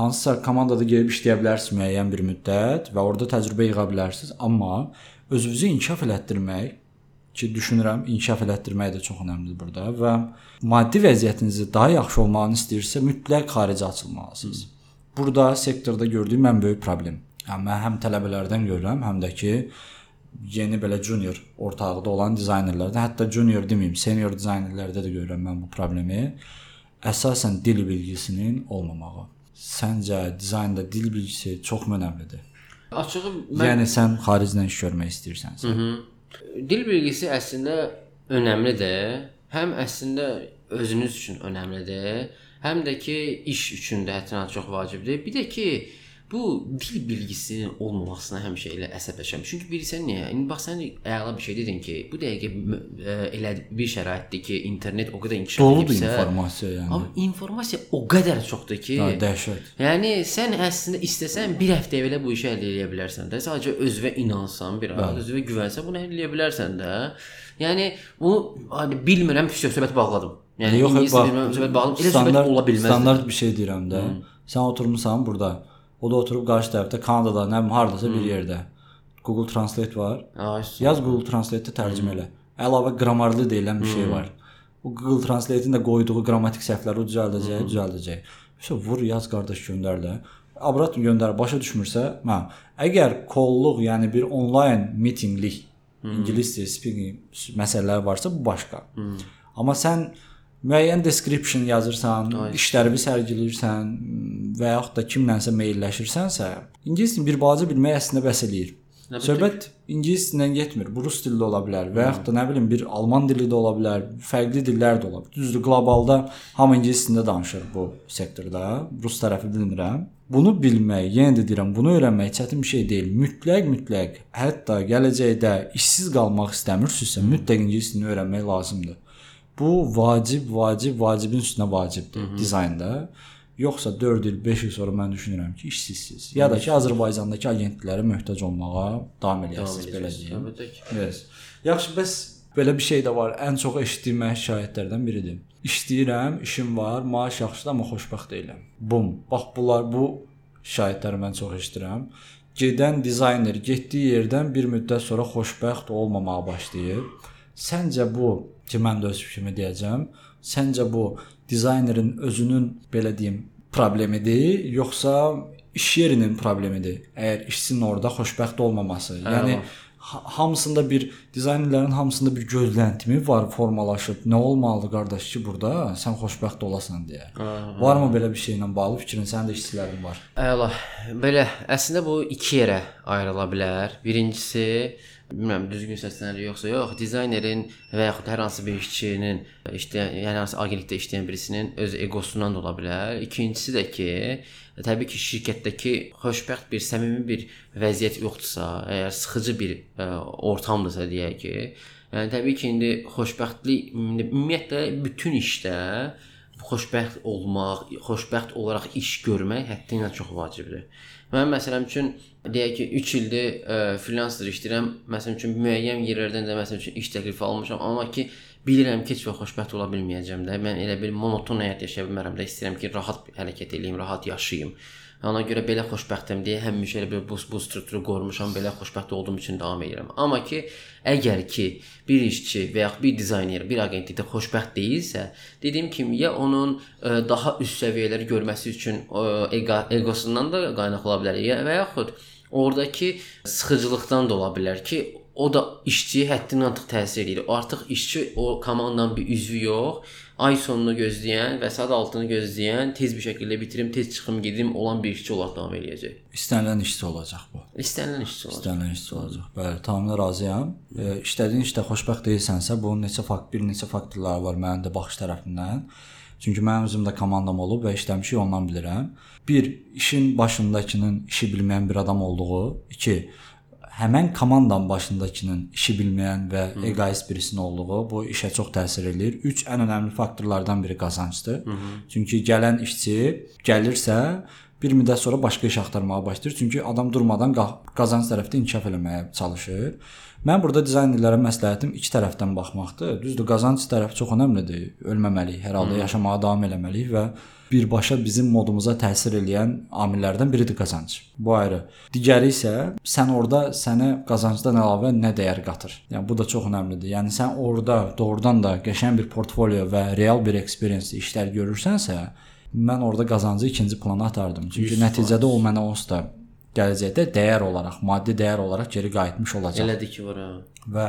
[SPEAKER 2] hansısa komandada gəlib işləyə bilərsiniz müəyyən bir müddət və orada təcrübə yığa bilərsiniz, amma özünüzü inkişaf elətdirmək ki, düşünürəm inkişaf elətdirmək də çox əhəmiylidir burada və maddi vəziyyətinizi daha yaxşı olmağını istəyirsə mütləq xaricə açılmalısınız. Burada sektorda gördüyüm ən böyük problem. Yəni mən həm tələbələrdən görürəm, həm də ki yeni belə junior ortağıda olan dizaynerlərdən, hətta junior deməyim, senior dizaynerlərdə də görürəm mən bu problemi. Əsasən dil bilgisinin olmamağı. Səncə dizaynda dil bilgisi çox önəmlidir?
[SPEAKER 1] Açığı mən
[SPEAKER 2] Yəni sən xaricdən iş görmək istəyirsənsə.
[SPEAKER 1] Hı -hı. Dil bilgisi əslində önəmlidir. Həm əslində özünüz üçün önəmlidir, həm də ki iş üçün də hətta çox vacibdir. Bir də ki bu dil bilgisinin olmamasına həmişə elə əsəbləşirəm. Çünki bilirsən niyə? İndi bax sən əla bir şey dedin ki, bu dəqiqə ə, elə bir şəraitdir ki, internet o qədər inkişaf
[SPEAKER 2] Doludur
[SPEAKER 1] edibsə,
[SPEAKER 2] informasiya yəni.
[SPEAKER 1] Amma informasiya o qədər çoxdur ki,
[SPEAKER 2] Ha, dəhşət.
[SPEAKER 1] Yəni sən əslində istəsən bir həftə belə bu işi əldə edə bilərsən də. Sadəcə özünə inansan, bir az özünə güvənsən, bunu əldə edə bilərsən də. Yəni bunu hani bilmirəm, söhbət bağladım. Yəni
[SPEAKER 2] Yox, bax,
[SPEAKER 1] söhbət bağladım. Elə söhbət ola bilməz.
[SPEAKER 2] Standart bir şey deyirəm də. Sən oturmusan burada. O da oturub qarşı tərəfdə Kanadada, nə bilim hardasa bir yerdə. Google Translate var.
[SPEAKER 1] Ay,
[SPEAKER 2] Yaz Google Translate-də tərcümə elə. Əlavə qramarlı deyilən bir şey var. O Google Translate-in də qoyduğu qrammatik səhvləri o düzəldəcək, düzəldəcək. Vəsə vur, yaz qardaş göndər də. Abrat göndər, başa düşmürsə, hə. Əgər kolluq, yəni bir onlayn mitinqlik, ingiliscə speaking məsələləri varsa, bu başqa. Amma sən müəyyən description yazırsan, işlərini sərgiləyirsən və yaxud da kimlənsə mailləşirsənsə, ingilis dilini bir balaca bilmək əslində bəs eləyir. Söhbət ingilis dilindən getmir. Bu rus dili də ola bilər və yaxud da nə bilim bir alman dili də ola bilər, fərqli dillər də ola bilər. Düzdür, qlobalda hamı ingilis dilində danışır bu sektorda. Rus tərəfi bilmirəm. Bunu bilmək, yenə də deyirəm, bunu öyrənmək çətin bir şey deyil. Mütləq, mütləq, hətta gələcəkdə işsiz qalmaq istəmirsinizsə, mütləq ingilis dilini öyrənmək lazımdır. Bu vacib, vacib, vacibin üstünə vacibdir Hı -hı. dizaynda. Yoxsa 4 il, 5 il sonra mən düşünürəm ki, işsizsiz. Ya da ki, Azərbaycandakı agentliklərə möhtac olmağa davam eləyəsiniz belə deyim. Yes. Yaxşı, bəs belə bir şey də var. Ən çox eşitdiyim şikayətlərdən biridir. İşləyirəm, işim var, maaş yaxşıdır, amma xoşbəxt deyiləm. Bum. Bax bunlar bu şikayətləri mən çox eşidirəm. Gedən dizayner getdiyi yerdən bir müddət sonra xoşbəxt olmamağa başlayır. Səncə bu ki, mən də öz fikrimi deyəcəm. Səncə bu dizaynerin özünün belə deyim problemidir, yoxsa iş yerinin problemidir? Əgər işçinin orada xoşbəxt olmaması.
[SPEAKER 1] Hə,
[SPEAKER 2] yəni ha- hamısında bir dizaynerlərin hamısında bir gözləntimi var formalaşıb. Nə olmalıdır qardaş ki, burada sən xoşbəxt olasan deyə. Varmı belə bir şeylə bağlı fikrin? Sənin də işçilərin var.
[SPEAKER 1] Əla. Belə əslində bu iki yerə ayrıla bilər. Birincisi, bilmirəm düzgün səslənir yoxsa yox, dizaynerin və yaxud hər hansı bir işçinin işləyən, yəni hansı agentlikdə işləyən birisinin öz egosundan da ola bilər. İkincisi də ki, təbii ki, şirkətdəki xoşbəxt bir, səmimi bir vəziyyət yoxdursa, əgər sıxıcı bir ə, ortamdırsa deyək ki, yəni təbii ki, indi xoşbəxtlik ümumiyyətlə bütün işdə xoşbəxt olmaq, xoşbəxt olaraq iş görmək həddindən çox vacibdir. Mən məsələn üçün deyək ki, 3 ildir ə, freelancer işləyirəm. Məsələn üçün müəyyən yerlərdən də məsələn üçün iş təklifi almışam, amma ki bilirəm ki, heç vaxt xoşbəxt ola bilməyəcəm də. Mən elə bir monoton həyat yaşaya bilmərəm də. İstəyirəm ki, rahat hərəkət edeyim, rahat yaşayım. Ona görə belə xoşbəxtəm deyə həmişə elə bir bu, bu strukturu qorumuşam, belə xoşbəxt olduğum üçün davam edirəm. Amma ki, əgər ki bir işçi və ya bir dizayner bir agentlikdə xoşbəxt deyilsə, dediyim kimi ya onun ə, daha üst səviyyələri görməsi üçün ə, ego, egosundan da qaynaqlı ola bilər, ya və yaxud oradakı sıxıcılıqdan da ola bilər ki, o da işçiyə həddindən artıq təsir edir. O artıq işçi o komandanın bir üzvü yox, ay sonunu gözləyən və saat altını gözləyən, tez bir şəkildə bitirim, tez çıxım gedim olan bir işçi olaraq davam eləyəcək.
[SPEAKER 2] İstənilən işçi olacaq bu.
[SPEAKER 1] İstənilən işçi olacaq.
[SPEAKER 2] İstənilən işçi olacaq. Bəli, tamamilə razıyam. E, işlədiyin işdə xoşbəxt deyilsənsə, bunun neçə fakt, bir neçə faktorları var mənim də baxış tərəfindən. Çünki mənim özüm də komandam olub və işləmişik, ondan bilirəm. Bir, işin başındakının işi bilməyən bir adam olduğu. 2, həmən komandanın başındakının işi bilməyən və egoist birisinin olduğu bu işə çox təsir eləyir. 3 ən önəmli faktorlardan biri qazancdır. Hı -hı. Çünki gələn işçi gəlirsə bir müddət sonra başqa iş axtarmağa başlayır. Çünki adam durmadan qa- qazanc tərəfdə inkişaf eləməyə çalışır. Mən burada dizaynerlərə məsləhətim iki tərəfdən baxmaqdır. Düzdür, qazanc tərəfi çox əhəmilidir. Ölməməliyik, hər halda yaşamağa davam eləməliyik və birbaşa bizim modumuza təsir eləyən amillərdən biridir qazanc. Bu ayrı. Digəri isə sən orada sənə qazancdan əlavə nə dəyər qatır. Yəni bu da çox əhəmilidir. Yəni sən orada doğrudan da qəşəng bir portfolio və real bir experience işlər görürsənsə, mən orada qazancı ikinci plana atardım. Çünki
[SPEAKER 1] 100%.
[SPEAKER 2] nəticədə o mənə onsuz da gələcəkdə dəyər olaraq, maddi dəyər olaraq geri qayıtmış olacaq.
[SPEAKER 1] Elədir ki, var.
[SPEAKER 2] Və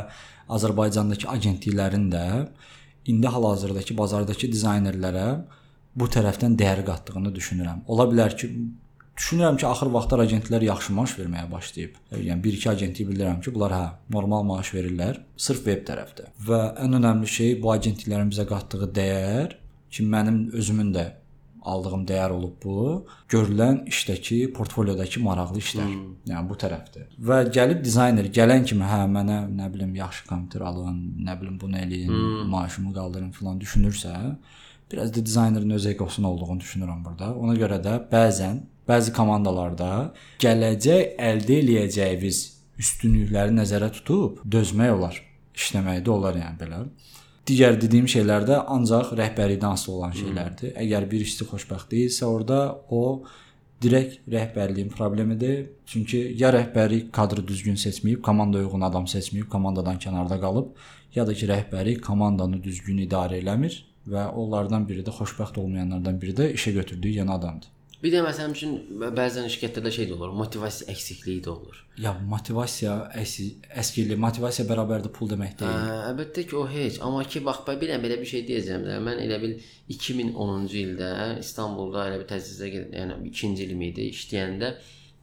[SPEAKER 2] Azərbaycandakı agentliklərin də indi hal-hazırdakı bazardakı dizaynerlərə bu tərəfdən dəyər qatdığını düşünürəm. Ola bilər ki, düşünürəm ki, axır vaxtlar agentlər yaxşı maaş verməyə başlayıb. Yəni 1-2 agentlik bilirəm ki, bunlar hə, normal maaş verirlər, sırf veb tərəfdə. Və ən önəmli şey bu agentliklərin bizə qatdığı dəyər ki, mənim özümün də aldığım dəyər olub bu. Görülən işdəki, portfolyodakı maraqlı işlər. Hmm. Yəni bu tərəfdir. Və gəlib dizayner gələn kimi hə mənə nə bilim yaxşı kompüter alın, nə bilim bunu eləyin, hmm. maaşımı qaldırın filan düşünürsə, biraz da dizaynerin öz egosunun olduğunu düşünürəm burada. Ona görə də bəzən bəzi komandalarda gələcək əldə eləyəcəyiniz üstünlükləri nəzərə tutub dözmək olar. İşləmək də olar yəni belə. Digər dediyim şeylər də ancaq rəhbərlikdən asılı olan şeylərdir. Əgər bir işçi xoşbəxt deyilsə, orada o direkt rəhbərliyin problemidir. Çünki ya rəhbərlik kadrı düzgün seçməyib, komanda uyğun adam seçməyib, komandadan kənarda qalıb, ya da ki rəhbərlik komandanı düzgün idarə eləmir və onlardan biri də xoşbəxt olmayanlardan biri də işə götürdüyü yeni adamdır.
[SPEAKER 1] Bir də məsələn üçün bəzən şirkətlərdə şey də olur, motivasiya əksikliyi də olur.
[SPEAKER 2] Ya motivasiya əskili, motivasiya bərabərdir pul demək deyil.
[SPEAKER 1] Hə, əlbəttə ki, o heç. Amma ki, bax, bir dənə belə bir şey deyəcəm də. Mən elə bil 2010-cu ildə İstanbulda elə bir təsisdə, yəni 2-ci ilim idi, işləyəndə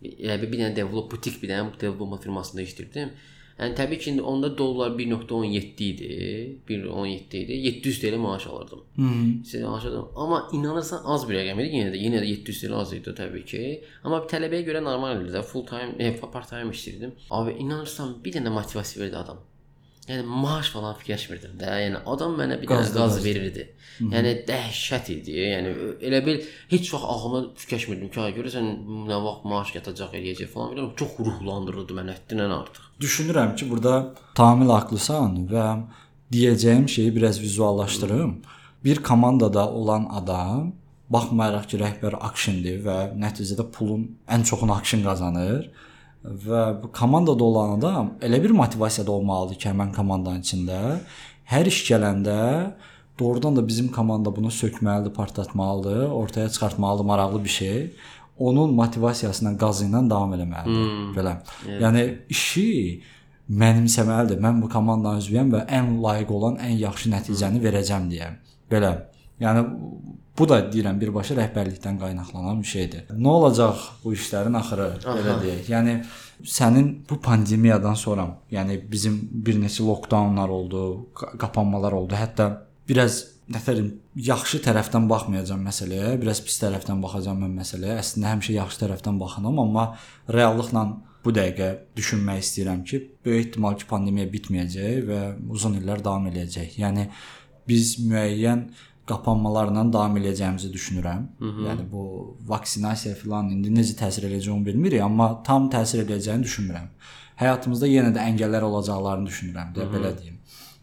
[SPEAKER 1] elə bir, bir dənə develop butik bir dənə development firmasında işləyirdim. Yəni təbii ki, indi onda dollar 1.17 idi. 1.17 idi. 700 TL maaş alırdım. İşte maaş alırdım. Amma inanırsan az bir rəqəm idi. Yenə də yenə də 700 TL az idi təbii ki. Amma bir tələbəyə görə normal idi də. Full time, e, part time işləyirdim. Abi inanırsan bir dənə motivasiya verdi adam. Yəni maaş falan fikirləşmirdim də. Yəni adam mənə bir dənə qaz verirdi. Yəni dəhşət idi. Yəni elə bil heç vaxt ağlıma fikirləşmirdim ki, ay görəsən nə vaxt maaş yatacaq eləyəcək falan filan. Çox ruhlandırırdı məni həddindən artıq.
[SPEAKER 2] Düşünürəm ki, burada tamamilə haqlısan və deyəcəyim şeyi biraz vizuallaşdırım. Bir komandada olan adam baxmayaraq ki, rəhbər akşindir və nəticədə pulun ən çoxunu akşin qazanır və bu komandada olan adam elə bir motivasiyada olmalıdır ki, həmin komandanın içində hər iş gələndə doğrudan da bizim komanda bunu sökməlidir, partlatmalıdır, ortaya çıxartmalıdır maraqlı bir şey. Onun motivasiyasına, qazı ilə davam eləməlidir. Hmm. Belə. Evet. Yəni işi mənimsəməlidir. Mən bu komandanın üzvüyəm və ən layiq olan, ən yaxşı nəticəni verəcəm deyə. Belə. Yəni bu da deyirəm birbaşa rəhbərlikdən qaynaqlanan bir şeydir. Nə olacaq bu işlərin axırı belə deyək. Yəni sənin bu pandemiyadan sonra, yəni bizim bir neçə lockdownlar oldu, qapanmalar oldu. Hətta biraz nətərim yaxşı tərəfdən baxmayacağam məsələyə, biraz pis tərəfdən baxacağam mən məsələyə. Əslində həmişə yaxşı tərəfdən baxanam, amma reallıqla bu dəqiqə düşünmək istəyirəm ki, böyük ehtimal ki, pandemiya bitməyəcək və uzun illər davam eləyəcək. Yəni biz müəyyən qapanmalarla davam eləyəcəyimizi düşünürəm. Hı -hı. Yəni bu vaksinasiya filan indi necə təsir eləyəcək onu bilmirik, amma tam təsir eləyəcəyini düşünmürəm. Həyatımızda yenə də əngəllər olacaqlarını düşünürəm deyə belə deyim.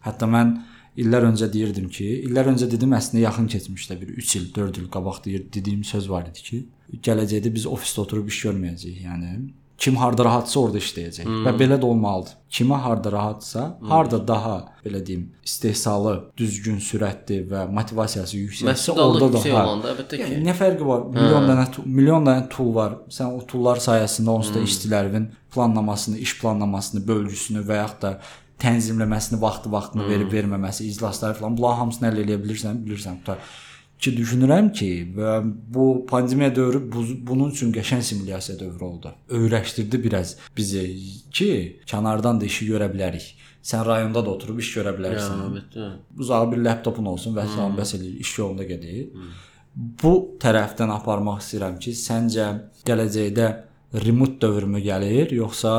[SPEAKER 2] Hətta mən illər öncə deyirdim ki, illər öncə dedim əslində yaxın keçmişdə bir 3 il, 4 il qabaq deyir, dediyim söz var idi ki, gələcəkdə biz ofisdə oturub iş görməyəcəyik. Yəni kim harda rahatsa orada işləyəcək hmm. və belə də olmalıdır. Kimə harda rahatsa, hmm. harda daha belə deyim, istehsalı, düzgün, sürətli və motivasiyası yüksəksə, orada da
[SPEAKER 1] hə. olanda əlbəttə ki.
[SPEAKER 2] Yəni, nə fərqi var? Milyon hə. dənə milyon dənə tool var. Sən o toollar sayəsində onsuz da hmm. işçilərin planlamasını, iş planlamasını, bölgüsünü və yaxud da tənzimləməsini, vaxtı-vaxtını hmm. verib verməməsi, iclasları falan bunların hamısını əldə edə bilirsən, bilirsən. Tutar ki düşünürəm ki, və bu pandemiya dövrü bu, bunun üçün qəşəng simulyasiya dövrü oldu. Öyrəşdirdi biraz bizi ki, kənardan da işi görə bilərik. Sən rayonda da oturub iş görə bilərsən.
[SPEAKER 1] Ya, əlbəttə.
[SPEAKER 2] Uzağı bir laptopun olsun və sən bəs eləyir, iş yolunda gedir. Hmm. Bu tərəfdən aparmaq istəyirəm ki, səncə gələcəkdə remote dövrmü gəlir, yoxsa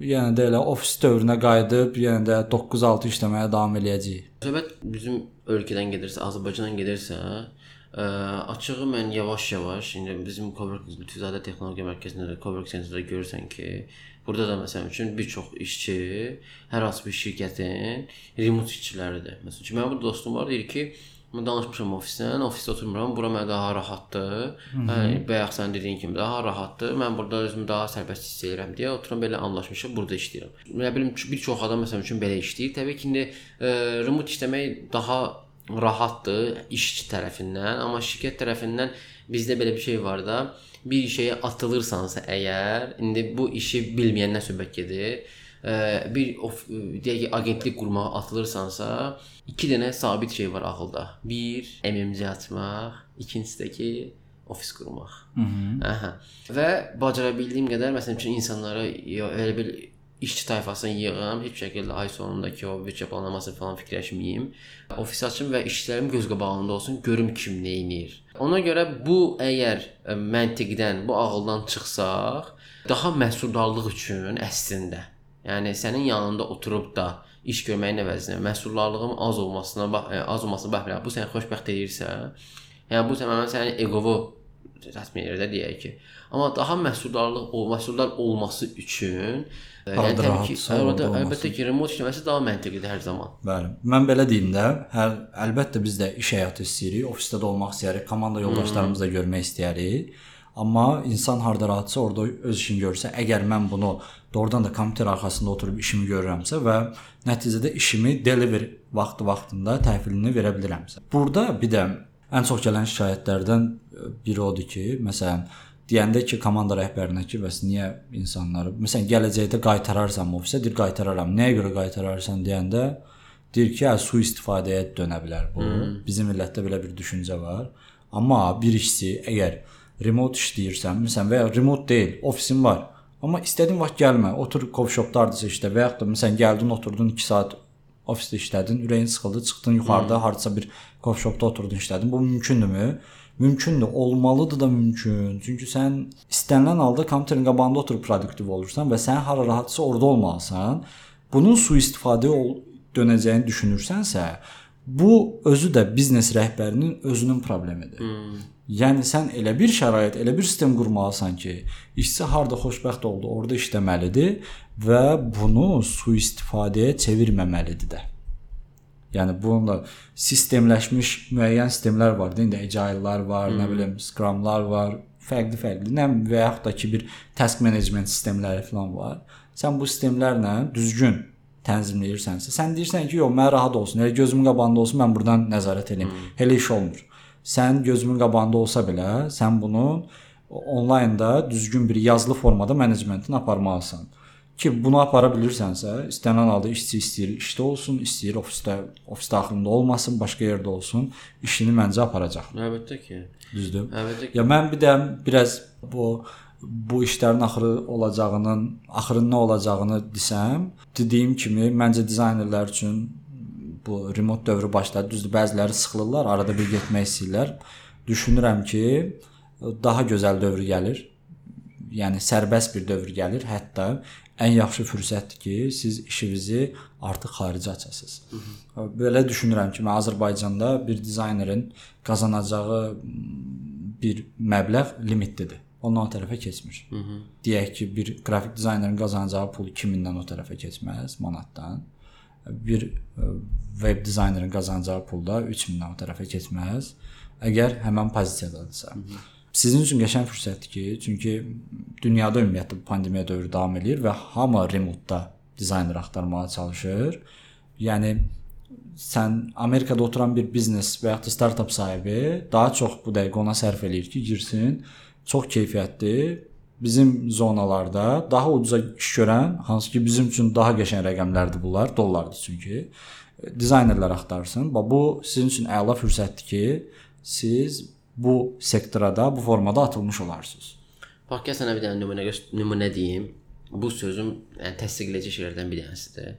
[SPEAKER 2] yenə də elə ofis dövrünə qayıdıb yenə də 9-6 işləməyə davam eləyəcəyik?
[SPEAKER 1] Söhbət bizim ölkədən gedirsə, Azərbaycandan gedirsə, Ə, açığı mən yavaş-yavaş indi bizim Coworking Lütfüzadə Texnologiya Mərkəzində də Coworking Center-də görürsən ki, burada da məsəl üçün bir çox işçi hər hansı bir şirkətin remote işçiləridir. Məsələn, ki, mənim bir dostum var deyir ki, mən danışmışam ofisdən, ofisdə oturmuram, bura mənə daha rahatdır. Yəni bayaq sən dediyin kimi daha rahatdır. Mən burada özümü daha sərbəst hiss edirəm deyə oturam belə anlaşmışıq, burada işləyirəm. Nə bilim bir çox adam məsəl üçün belə işləyir. Təbii ki, indi ə, remote işləmək daha rahatdır işçi tərəfindən, amma şirkət tərəfindən bizdə belə bir şey var da, bir şeyə atılırsansa əgər, indi bu işi bilməyəndən söhbət gedir. Bir of, deyək ki, agentlik qurmağa atılırsansa, iki dənə sabit şey var ağılda. Bir, MMC açmaq, ikincisi də ki, ofis qurmaq. Hı -hı. Aha. Və bacara bildiyim qədər məsələn üçün insanlara elə bir işçi tayfasını yığım, heç şəkildə ay sonundakı o büdcə planlaması falan fikirləşməyim. Ofis açım və işçilərim göz qabağında olsun, görüm kim nə edir. Ona görə bu əgər e, məntiqdən, bu ağıldan çıxsaq, daha məhsuldarlıq üçün əslində, yəni sənin yanında oturub da iş görməyin əvəzinə məhsuldarlığın az olmasına e, az olmasına baxmayaraq bu səni xoşbəxt edirsə, yəni bu təməmən sənin eqovu təsmin edir də deyək ki. Amma daha məhsuldarlıq, o məhsuldar olması üçün Yəni təbii ki, orada əlbəttə ki, remote işləməsi daha məntiqidir hər zaman.
[SPEAKER 2] Bəli. Mən belə deyim də, hər əlbəttə biz də iş həyatı istəyirik, ofisdə də olmaq istəyirik, komanda yoldaşlarımızı da görmək istəyirik. Amma insan harda rahatsa orada öz işini görsə, əgər mən bunu doğrudan da kompüter arxasında oturub işimi görürəmsə və nəticədə işimi deliver vaxtı vaxtında təhvilini verə bilirəmsə. Burada bir də ən çox gələn şikayətlərdən biri odur ki, məsələn, deyəndə ki, komanda rəhbərinə ki, bəs niyə insanları, məsələn, gələcəkdə qaytararsan ofisə, deyir qaytararam. Nəyə görə qaytararsan deyəndə deyir ki, hə, su istifadəyə dönə bilər bu. Hmm. Bizim millətdə belə bir düşüncə var. Amma bir işçi əgər remote işləyirsən, məsələn, və ya remote deyil, ofisin var. Amma istədiyin vaxt gəlmə, otur coffee-shopdardırsa işdə və yaxud da məsələn gəldin, oturdun 2 saat ofisdə işlədin, ürəyin sıxıldı, çıxdın yuxarıda hmm. hardasa bir coffee-shopda oturdun işlədin. Bu mümkündürmü? Mümkündür, olmalıdır da mümkün. Çünki sən istənilən halda kompüterin qabağında oturub produktiv olursan və sən hara rahatsa orada olmalısan. Bunun sui-istifadə dönəcəyini düşünürsənsə, bu özü də biznes rəhbərinin özünün problemidir. Hmm. Yəni sən elə bir şərait, elə bir sistem qurmalısan ki, işçi harda xoşbəxt oldu, orada işləməlidir və bunu sui-istifadəyə çevirməməlidir də. Yəni bununla sistemləşmiş müəyyən sistemlər var da, indi agile-lar var, hmm. nə bilim, scrum-lar var, fərqli-fərqli, nə və yaxud da ki bir task management sistemləri falan var. Sən bu sistemlərlə düzgün tənzimləyirsənsə, sən deyirsən ki, yox, mən rahat olsun, elə gözümün qabağında olsun, mən burdan nəzarət edeyim. Elə iş olmur. Sən gözümün qabağında olsa belə, sən bunun onlaynda düzgün bir yazılı formada menecmentini aparmalısan. Ki bunu apara bilirsənsə, istənilən halda işçi istəyir işdə olsun, istəyir ofisdə, ofis daxilində olmasın, başqa yerdə olsun, işini məncə aparacaq.
[SPEAKER 1] Əlbəttə ki.
[SPEAKER 2] Düzdür?
[SPEAKER 1] Əlbəttə ki.
[SPEAKER 2] Ya mən bir də biraz bu bu işlərin axırı olacağının, axırın nə olacağını desəm, dediyim kimi məncə dizaynerlər üçün bu remote dövrü başladı. Düzdür, bəziləri sıxılırlar, arada bir getmək istəyirlər. Düşünürəm ki, daha gözəl dövr gəlir. Yəni sərbəst bir dövr gəlir. Hətta ən yaxşı fürsətdir ki, siz işinizi artıq xarici açasınız. Belə düşünürəm ki, mən Azərbaycanda bir dizaynerin qazanacağı bir məbləğ limitlidir. Ondan o tərəfə keçmir. Hı -hı. Deyək ki, bir qrafik dizaynerin qazanacağı pul 2000-dən o tərəfə keçməz, manatdan. Bir ə, web dizaynerin qazanacağı pul da 3000-dən o tərəfə keçməz. Əgər həmin pozisiyadadırsa. Hı -hı. Sizin üçün qəşəng fürsətdir ki, çünki dünyada ümumiyyətlə bu pandemiya dövrü davam eləyir və hamı remote-da dizayner axtarmağa çalışır. Yəni sən Amerikada oturan bir biznes və ya da startap sahibi daha çox bu dəqiqə ona sərf eləyir ki, girsin, çox keyfiyyətli bizim zonalarda daha ucuza iş görən, hansı ki bizim üçün daha qəşəng rəqəmlərdir bunlar, dollardır çünki. Dizaynerlər axtarsın. Bu sizin üçün əla fürsətdir ki, siz bu sektora da bu formada atılmış olarsınız.
[SPEAKER 1] Bax, gəl sənə bir dənə nümunə göst- nümunə deyim. Bu sözüm yəni təsdiqləyici şeylərdən bir dənəsidir.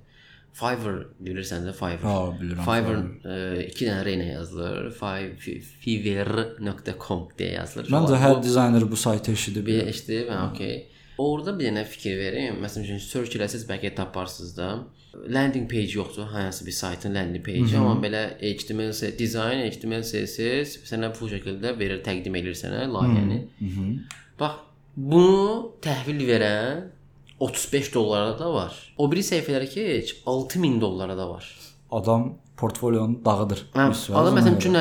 [SPEAKER 1] Fiverr bilirsən də Fiverr.
[SPEAKER 2] Ha, bilirəm,
[SPEAKER 1] Fiverr e, iki dənə r ilə yazılır. fiverr.com deyə yazılır.
[SPEAKER 2] Məncə
[SPEAKER 1] Bu-
[SPEAKER 2] hər dizayner bu saytı eşidib.
[SPEAKER 1] bir eşidib, hə, okey. Orada bir dənə fikir verim. Məsələn üçün search eləsəz bəlkə taparsınız da. Landing page yoxdur, hansı bir saytın landing page, amma belə HTML, design, HTML, CSS sənə bu şəkildə verir, təqdim edir sənə layihəni. Bax, bunu təhvil verən 35 dollara da var. O biri səhifələrə keç, 6000 dollara da var.
[SPEAKER 2] Adam portfolyonu dağıdır.
[SPEAKER 1] Hə, adam məsələn üçün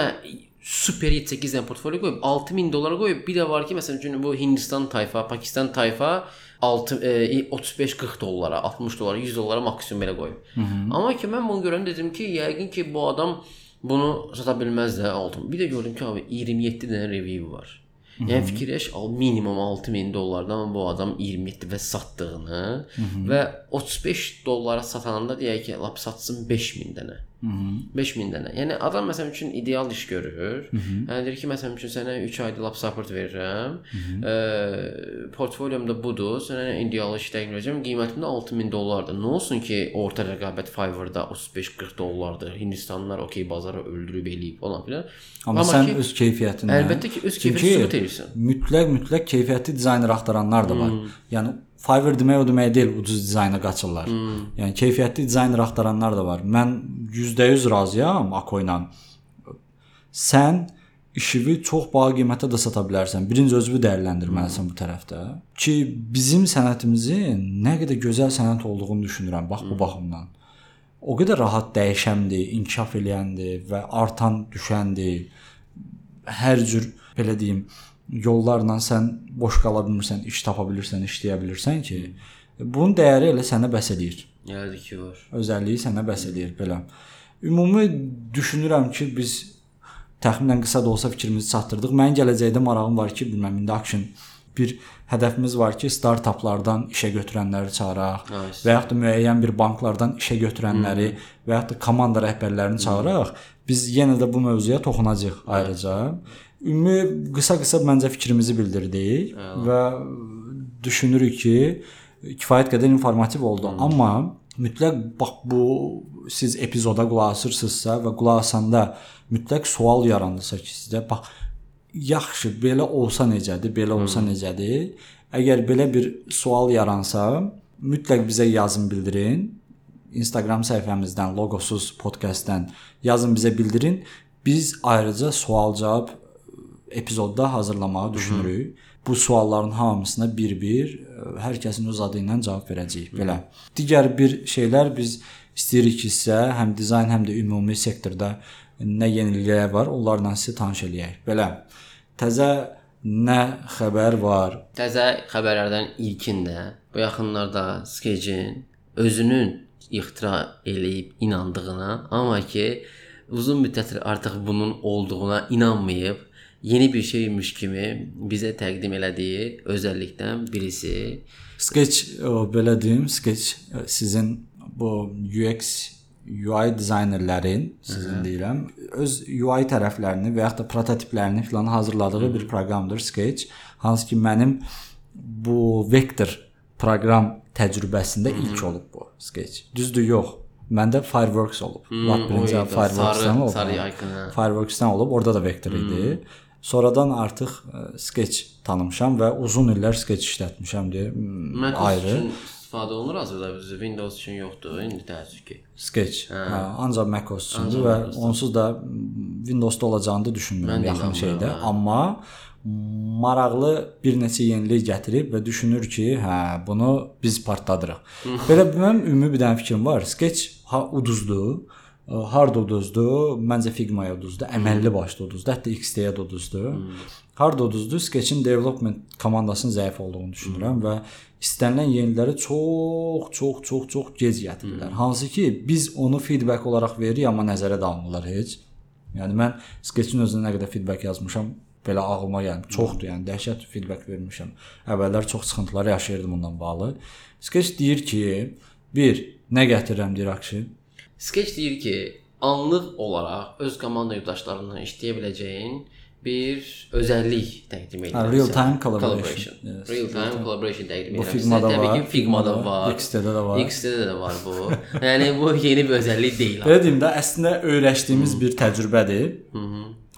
[SPEAKER 1] super 7-8 dənə portfolyo qoyub 6000 dollara qoyub. Bir də var ki, məsələn üçün bu Hindistan tayfa, Pakistan tayfa 6 e, 35-40 dollara, 60 dollara, 100 dollara maksimum belə qoyub. Amma ki mən bunu görəndə dedim ki, yəqin ki bu adam bunu sata bilməz də altın. Bir də gördüm ki, abi 27 dənə review var. Yəni fikirləş, al minimum 6000 dollardan bu adam 27 və satdığını və 35 dollara satanda deyək ki, lap satsın 5000 dənə. 5000 dənə. Yəni adam məsəl üçün ideal iş görür. Yəni deyir ki, məsəl üçün sənə 3 ayda lap support verirəm. Eee portfolyomda budur. Sənə ideal iş təqdim edəcəm. Qiymətim də 6000 dollardır. Nə olsun ki, orta rəqabət Fiverr-da 35-40 dollardır. Hindistanlılar okey bazarı öldürüb eləyib falan filan.
[SPEAKER 2] Amma sən
[SPEAKER 1] ki,
[SPEAKER 2] öz keyfiyyətindən
[SPEAKER 1] əlbəttə ki, öz keyfiyyətini sübut edirsən.
[SPEAKER 2] Mütləq mütləq keyfiyyətli dizayner axtaranlar da var. Yəni Fiverr demək o demək deyil, ucuz dizayna qaçırlar. Yəni keyfiyyətli dizayner axtaranlar da var. Mən %100 razıyam Ako ilə. Sən işini çox baha qiymətə də sata bilərsən. Birinci özünü dəyərləndirməlisən bu tərəfdə. Ki bizim sənətimizin nə qədər gözəl sənət olduğunu düşünürəm bax bu baxımdan. O qədər rahat dəyişəndir, inkişaf eləyəndir və artan düşəndir. Hər cür belə deyim, yollarla sən boş qala bilmirsən, iş tapa bilirsən, işləyə bilirsən ki, bunun dəyəri elə sənə bəs eləyir.
[SPEAKER 1] Yəni ki var.
[SPEAKER 2] Özəlliyi sənə bəs eləyir belə. Ümumi düşünürəm ki, biz təxminən qısa da olsa fikrimizi çatdırdıq. Mənim gələcəkdə marağım var ki, bilməm indi action bir hədəfimiz var ki, startaplardan işə götürənləri çağıraq
[SPEAKER 1] Nice.
[SPEAKER 2] və yaxud da müəyyən bir banklardan işə götürənləri və yaxud da komanda rəhbərlərini çağıraq. Biz yenə də bu mövzuya toxunacağıq ayrıca. Ümumi qısa-qısa məncə fikrimizi bildirdik və düşünürük ki, kifayət qədər informativ oldu. Amma mütləq bax bu siz epizoda qulaq asırsınızsa və qulaq asanda mütləq sual yaranırsa ki, sizdə bax yaxşı belə olsa necədir, belə olsa necədir? Əgər belə bir sual yaransa, mütləq bizə yazın bildirin. Instagram səhifəmizdən, logosuz podkastdan yazın bizə bildirin. Biz ayrıca sual-cavab epizodda hazırlamağı düşünürük. Bu sualların hamısına bir-bir hər kəsin öz adı ilə cavab verəcəyik. Belə. Digər bir şeylər biz istəyirik ki, sizə həm dizayn, həm də ümumi sektorda nə yeniliklər var, onlarla sizi tanış eləyək. Belə. Təzə nə xəbər var?
[SPEAKER 1] Təzə xəbərlərdən ilkində bu yaxınlarda Skecin özünün ixtira eləyib inandığına, amma ki uzun müddətdir artıq bunun olduğuna inanmayıb yeni bir şeymiş kimi bizə təqdim elədiyi özəllikdən birisi
[SPEAKER 2] Sketch belə deyim, Sketch e, sizin bu UX UI dizaynerlərin, sizin deyirəm, öz UI tərəflərini və yaxud da prototiplərini filan hazırladığı bir proqramdır Sketch, hansı ki mənim bu vektor proqram təcrübəsində ilk olub bu Sketch. Düzdür, yox. Məndə Fireworks olub. Lap birinci
[SPEAKER 1] o idi,
[SPEAKER 2] Fireworks-dan
[SPEAKER 1] sarı-
[SPEAKER 2] olub.
[SPEAKER 1] sarı icon, hə.
[SPEAKER 2] Fireworks-dan olub, orada da vektor idi. Sonradan artıq e, Sketch tanımışam və uzun illər Sketch işlətmişəm deyə
[SPEAKER 1] Mac
[SPEAKER 2] ayrı.
[SPEAKER 1] üçün istifadə olunur hazırda bizdə Windows üçün yoxdur indi təəssüf ki.
[SPEAKER 2] Sketch. Hə, ancaq macOS üçündür və onsuz da Windows-da olacağını da düşünmürəm yaxın şeydə.
[SPEAKER 1] hə.
[SPEAKER 2] Amma maraqlı bir neçə yenilik gətirib və düşünür ki, hə, bunu biz partladırıq. Belə mənim ümumi bir dənə fikrim var. Sketch ha uduzdur. Ə, Harda uduzdur? Məncə Figma-ya uduzdur. Əməlli başlı uduzdur. Hətta XD-yə də uduzdur. Harda uduzdur? Sketch-in development komandasının zəif olduğunu düşünürəm və istənilən yeniləri çox, çox, çox, çox gec gətirirlər. Hansı ki, biz onu feedback olaraq veririk, amma nəzərə də almırlar heç. Yəni mən Sketch-in özünə nə qədər feedback yazmışam, belə ağlıma gəlmir. Çoxdur, yəni dəhşət feedback vermişəm. Əvvəllər çox sıxıntılar yaşayırdım ondan bağlı. Sketch deyir ki, bir, nə gətirirəm deyir action.
[SPEAKER 1] Sketch deyir ki, anlıq olaraq öz komanda yoldaşlarından işləyə biləcəyin bir özəllik təqdim edir.
[SPEAKER 2] Real time collaboration. Yes,
[SPEAKER 1] Real time collaboration təqdim
[SPEAKER 2] Bu
[SPEAKER 1] edir.
[SPEAKER 2] Figma-da
[SPEAKER 1] Təbii
[SPEAKER 2] var,
[SPEAKER 1] ki, Figma-da
[SPEAKER 2] Figma-da,
[SPEAKER 1] var.
[SPEAKER 2] XD-də də var.
[SPEAKER 1] XD-də də var bu. yəni bu yeni bir özəllik deyil.
[SPEAKER 2] Belə deyim də, əslində öyrəşdiyimiz bir təcrübədir.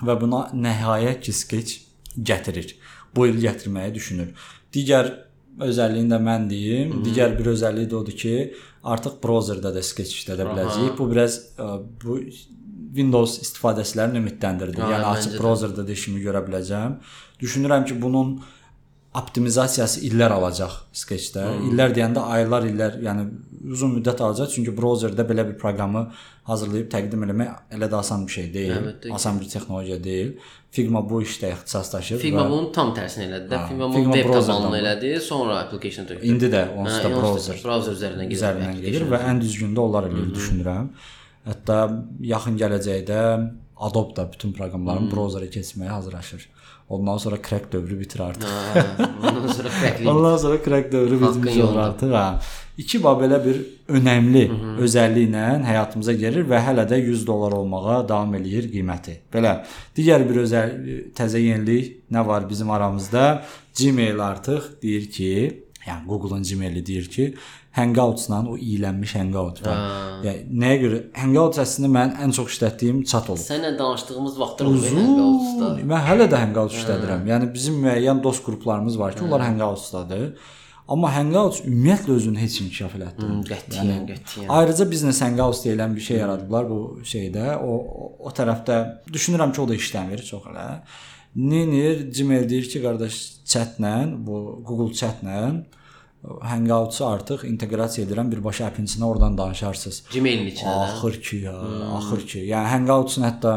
[SPEAKER 2] Və buna nəhayət ki Sketch gətirir. Bu il gətirməyi düşünür. Digər özəlliyini də mən deyim. Digər bir özəlliyi də odur ki, artıq browserda da Sketch işlədə biləcəyik. Bu biraz ə, bu Windows istifadəçilərini ümidləndirdi.
[SPEAKER 1] Ha,
[SPEAKER 2] Yəni
[SPEAKER 1] də.
[SPEAKER 2] browserda da işimi görə biləcəm. Düşünürəm ki, bunun optimizasiyası illər alacaq Sketch-də. İllər deyəndə aylar, illər, yəni uzun müddət alacaq, çünki browserdə belə bir proqramı hazırlayıb təqdim etmək elə də asan bir şey deyil.
[SPEAKER 1] Əlbəttə.
[SPEAKER 2] Asan bir texnologiya deyil. Figma bu işdə ixtisaslaşıb
[SPEAKER 1] Figma
[SPEAKER 2] və
[SPEAKER 1] bunun tam tərsini elədi də. Figma bunu web tabanlı elədi, sonra application tökdü.
[SPEAKER 2] indi də onsuz da browser
[SPEAKER 1] browser üzərindən gedir.
[SPEAKER 2] üzərindən gedir və ən düzgündə onlar eləyir düşünürəm. Hətta yaxın gələcəkdə Adobe da bütün proqramların browserə keçməyə hazırlaşır. Ondan sonra crack dövrü bitir artıq.
[SPEAKER 1] Hə, ondan sonra crackli.
[SPEAKER 2] Ondan sonra crack dövrü bitmiş olur artıq. Ha. İki ba belə bir önəmli özəlliklə həyatımıza gəlir və hələ də 100 dollar olmağa davam eləyir qiyməti. Belə digər bir özəl təzə yenilik nə var bizim aramızda? Gmail artıq deyir ki, yəni Google-un Gmail-i deyir ki, Hangouts-la o iyilənmiş Hangout və yəni nəyə görə Hangouts əslində mənim ən çox işlətdiyim chat olub.
[SPEAKER 1] Sənlə danışdığımız vaxtlar oldu Hangouts-da.
[SPEAKER 2] Mən hələ də Hangouts işlədirəm. Yəni bizim müəyyən dost qruplarımız var ki, onlar Hangouts-dadır. Amma Hangouts ümumiyyətlə özünü heç inkişaf elətdirmir.
[SPEAKER 1] Qətiyyən, qətiyyən.
[SPEAKER 2] Ayrıca biznes Hangouts deyilən bir şey yaradıblar bu şeydə. O o, o tərəfdə düşünürəm ki, o da işləmir çox elə. Nenir Gmail deyir ki, qardaş chatlə, bu Google chatlə Hangouts-u artıq inteqrasiya edirəm birbaşa appin içinə oradan danışarsınız.
[SPEAKER 1] Gmail-in içində də.
[SPEAKER 2] Axır ki ya, axır ki. Yəni Hangouts-un hətta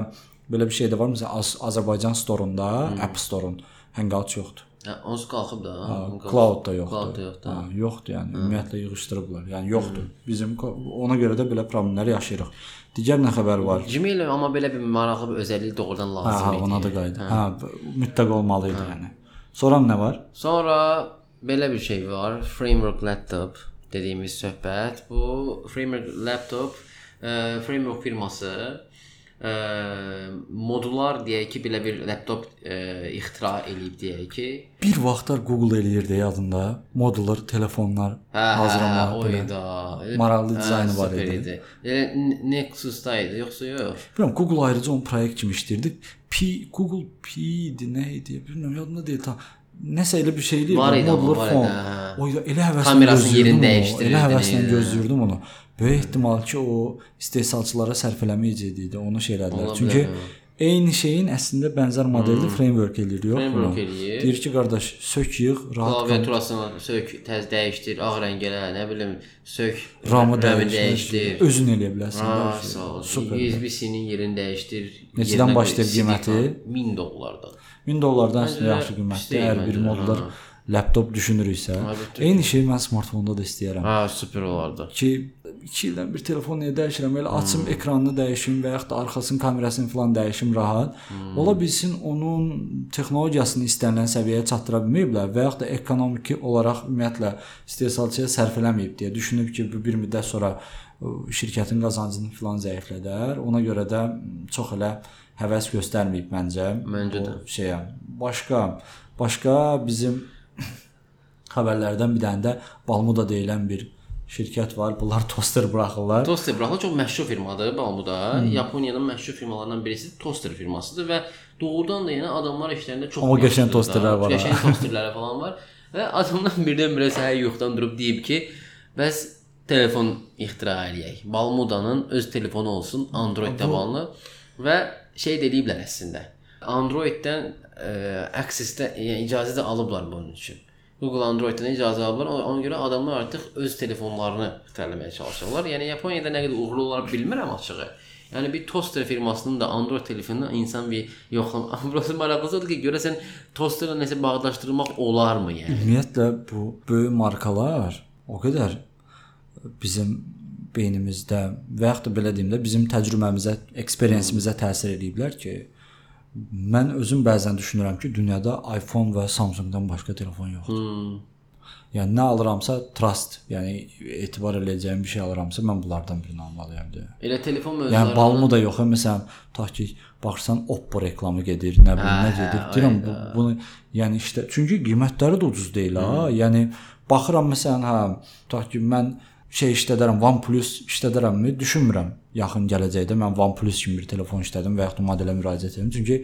[SPEAKER 2] belə bir şey də var. Məsələn, Az Azərbaycan store-unda, App Store-un Hangouts yoxdur.
[SPEAKER 1] Hə, onsuz qalxıb da.
[SPEAKER 2] Cloud-da yoxdur.
[SPEAKER 1] Cloud-da yoxdur.
[SPEAKER 2] Ha, yoxdur yəni. Ümumiyyətlə yığışdırıblar. Yəni yoxdur. Bizim ko- ona görə də belə problemlər yaşayırıq. Digər nə xəbər var?
[SPEAKER 1] Gmail amma belə bir maraqlı bir özəllik doğrudan
[SPEAKER 2] Hə,
[SPEAKER 1] lazım
[SPEAKER 2] hə,
[SPEAKER 1] idi.
[SPEAKER 2] ona da qayıdı. Hə, b- mütləq olmalı idi yəni. Sonra nə var?
[SPEAKER 1] Sonra belə bir şey var. Framework laptop dediyimiz söhbət. Bu framework laptop e, framework firması e, modular deyək ki, belə bir laptop e, ixtira eləyib deyək ki,
[SPEAKER 2] Bir vaxtlar Google eləyirdi yadında. Modullar, telefonlar
[SPEAKER 1] hə,
[SPEAKER 2] hazırlamaq belə.
[SPEAKER 1] oyda.
[SPEAKER 2] Maraqlı dizaynı var
[SPEAKER 1] süper
[SPEAKER 2] idi.
[SPEAKER 1] Elə Nexus-da idi, yoxsa yox?
[SPEAKER 2] Bilmirəm Google ayrıca onu proyekt kimi işləyirdi. P Google P idi, nə idi? Bilmirəm yadımda deyil tam. Nəsə elə bir şey idi.
[SPEAKER 1] Var idi, var
[SPEAKER 2] phone.
[SPEAKER 1] idi.
[SPEAKER 2] O elə həvəslə
[SPEAKER 1] Kamerasının yerini
[SPEAKER 2] onu,
[SPEAKER 1] dəyişdirirdin,
[SPEAKER 2] Elə həvəslə gözləyirdim onu. Böyük ehtimal ki, o istehsalçılara sərf eləməyəcəkdi, onu şey elədilər. Çünki
[SPEAKER 1] hə.
[SPEAKER 2] eyni şeyin əslində bənzər modeldə framework eləyir, yox?
[SPEAKER 1] Framework eləyir.
[SPEAKER 2] Deyir ki, qardaş, sök yığ, rahat.
[SPEAKER 1] Klaviaturasını sök, təz dəyişdir, ağ rəng elə, nə bilim, sök,
[SPEAKER 2] RAM-ı dəyişdir.
[SPEAKER 1] dəyişdir.
[SPEAKER 2] Özün eləyə bilərsən.
[SPEAKER 1] Ha, sağ ol. USB-sinin yerini dəyişdir. Yerinə
[SPEAKER 2] başlayır qiyməti?
[SPEAKER 1] CD-dən 1000 dollardan.
[SPEAKER 2] 1000 dollardan əslində yaxşı
[SPEAKER 1] deyil
[SPEAKER 2] Əgər bir modlar laptop düşünürüksə, eyni şeyi mən smartfonda da istəyirəm.
[SPEAKER 1] Ha, super olardı.
[SPEAKER 2] ki 2 ildən bir telefon niyə dəyişirəm? Elə açım hmm. ekranını dəyişim və yaxud da arxasının kamerasını falan dəyişim rahat. Hmm. Ola bilsin onun texnologiyasını istənilən səviyyəyə çatdıra bilməyiblər və yaxud da ekonomiki olaraq ümumiyyətlə istehsalçıya sərf eləməyib deyə düşünüb ki, bu bir müddət sonra şirkətin qazancını falan zəiflədər. Ona görə də çox elə həvəs göstərməyib məncə.
[SPEAKER 1] Məncə də.
[SPEAKER 2] Şeyə. Başqa başqa bizim xəbərlərdən bir dənə də Balmuda deyilən bir şirkət var. Bunlar toster buraxırlar.
[SPEAKER 1] Toaster buraxırlar çox məşhur firmadır Balmuda. Hmm. Yaponiyanın məşhur firmalarından birisi Toaster firmasıdır və doğrudan da yəni adamlar işlərində çox
[SPEAKER 2] Amma qəşəng tosterlər var.
[SPEAKER 1] Qəşəng tosterləri falan var. Və adamdan birdən-birə səhər yoxdan durub deyib ki, bəs telefon ixtira eləyək. Balmudanın öz telefonu olsun, Android tabanlı və şey deyiblər əslində. Android-dən ə, Access-də yəni icazə də alıblar bunun üçün. Google Android-dən icazə alıblar. Ona görə adamlar artıq öz telefonlarını ixtirələməyə çalışırlar. Yəni Yaponiyada nə qədər uğurlu olar bilmirəm açığı. Yəni bir toster firmasının da Android telefonuna insan bir yoxlam. Burası maraqlıdır ki, görəsən tosterlə nəsə bağdaşdırmaq olarmı yəni?
[SPEAKER 2] Ümumiyyətlə bu böyük markalar o qədər bizim beynimizdə və yaxud da belə deyim də bizim təcrübəmizə, eksperiensimizə təsir ediblər ki, mən özüm bəzən düşünürəm ki, dünyada iPhone və Samsung-dan başqa telefon yoxdur.
[SPEAKER 1] Hmm.
[SPEAKER 2] Yəni nə alıramsa trust, yəni etibar eləyəcəyim bir şey alıramsa mən bunlardan birini almalıyam deyə.
[SPEAKER 1] Elə telefon
[SPEAKER 2] Yəni
[SPEAKER 1] mövzularından
[SPEAKER 2] balmı da yox, məsələn, tutaq ki, baxırsan Oppo reklamı gedir, nə bilim nə
[SPEAKER 1] Hə,
[SPEAKER 2] gedir.
[SPEAKER 1] hə,
[SPEAKER 2] Deyirəm bu, bunu yəni işte çünki qiymətləri də ucuz deyil ha. Yəni baxıram məsələn, hə, tutaq ki, mən şey işlədərəm, OnePlus işlədərəmmi? Düşünmürəm. Yaxın gələcəkdə mən OnePlus kimi bir telefon işlədim və yaxud modelə müraciət edim. Çünki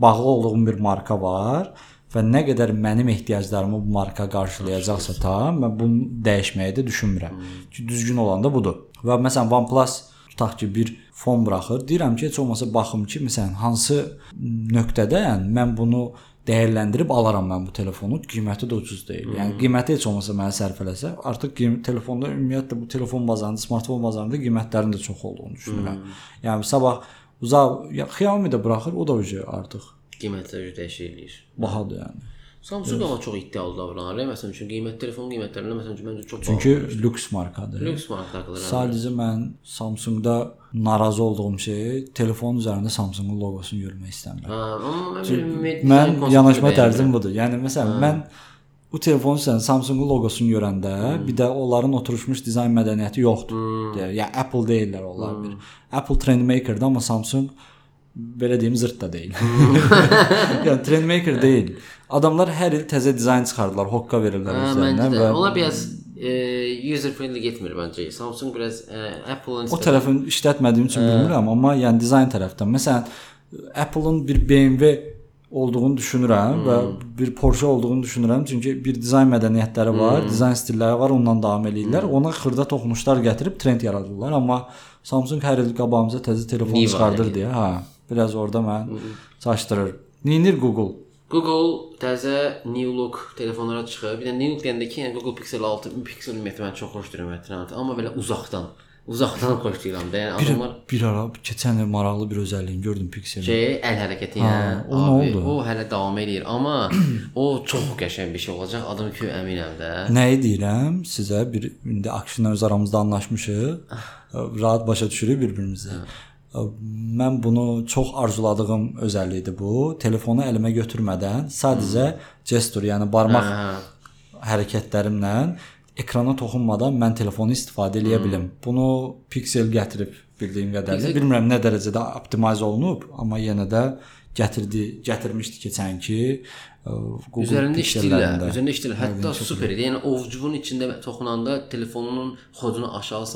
[SPEAKER 2] bağlı olduğum bir marka var və nə qədər mənim ehtiyaclarımı bu marka qarşılayacaqsa ta, mən bunu dəyişməyi də düşünmürəm. Ki düzgün olan da budur. Və məsələn OnePlus tutaq ki, bir fon buraxır. Deyirəm ki, heç olmasa baxım ki, məsələn, hansı nöqtədən mən bunu dəyərləndirib alaram mən bu telefonu. Qiyməti də ucuz deyil. Yəni qiyməti heç olmasa mənə sərf eləsə, artıq qiymət telefonda ümumiyyətlə bu telefon bazarında, smartfon bazarında qiymətlərin də çox olduğunu düşünürəm. Yəni sabah uzaq ya Xiaomi də buraxır, o da artıq
[SPEAKER 1] qiymətləri dəyişir eləyir.
[SPEAKER 2] bahadır yəni.
[SPEAKER 1] Samsung amma çox iddialı davranır. Məsələn üçün qiymət telefon qiymətlərində məsələn üçün məncə çox
[SPEAKER 2] Çünki lüks markadır.
[SPEAKER 1] lüks markalar.
[SPEAKER 2] Sadəcə mən Samsungda narazı olduğum şey telefonun üzərində Samsungun loqosunu görmək istəmirəm.
[SPEAKER 1] Ha, amma mən
[SPEAKER 2] yanaşma tərzim budur. Yəni məsələn mən bu telefonun üzərində Samsungun loqosunu görəndə bir də onların oturmuş dizayn mədəniyyəti yoxdur. Deyə, yəni Apple deyirlər onlar bir. Apple trendmakerdir amma Samsung belə deyim zırt da deyil. yəni trendmaker deyil. Adamlar hər il təzə dizayn çıxardılar, hoqqa verirlər
[SPEAKER 1] də.
[SPEAKER 2] və
[SPEAKER 1] Onlar biraz e, user friendly getmir məncə. Samsung biraz e, Apple-ın
[SPEAKER 2] o tərəfini işlətmədiyim üçün bilmirəm, amma yəni dizayn tərəfdən. Məsələn, Apple-ın bir BMW olduğunu düşünürəm və bir Porsche olduğunu düşünürəm. Çünki bir dizayn mədəniyyətləri var, dizayn stilləri var, ondan davam eləyirlər. Ona xırda toxunuşlar gətirib trend yaradırlar, amma Samsung hər il qabağımıza təzə telefon
[SPEAKER 1] Niva
[SPEAKER 2] çıxardır deyə, hə, biraz orada mən çaşdırır. Neynir Google?
[SPEAKER 1] Google təzə New Look telefonlara çıxıb. Bir də New Look deyəndə ki, yəni Google Pixel 6, Pixel ümumiyyətlə mən çox xoş deyirəm ümumiyyətlə, amma belə uzaqdan, uzaqdan xoş deyirəm də. Yəni
[SPEAKER 2] Bir,
[SPEAKER 1] adamlar
[SPEAKER 2] bir ara keçən il maraqlı bir özəlliyini gördüm Pixel.
[SPEAKER 1] şey əl hərəkəti yəni.
[SPEAKER 2] o nə oldu?
[SPEAKER 1] O hələ davam eləyir, amma o çox qəşəng bir şey olacaq. Adım ki, əminəm də.
[SPEAKER 2] Nəyi deyirəm sizə bir indi Akşinlə öz aramızda anlaşmışıq. Rahat başa düşürük bir-birimizi. Mən bunu çox arzuladığım özəllikdir bu. Telefonu əlimə götürmədən sadəcə gestur, yəni barmaq
[SPEAKER 1] Hə.
[SPEAKER 2] hərəkətlərimlə ekrana toxunmadan mən telefonu istifadə edə bilim. Bunu Pixel gətirib bildiyim qədərilə. Bilmirəm nə dərəcədə optimizə olunub, amma yenə də gətirdi, gətirmişdi keçənki Google
[SPEAKER 1] Üzərində işləyirlər, üzərində işləyirlər. Hətta super idi. Yəni ovcunun içində toxunanda telefonunun xodunu aşağı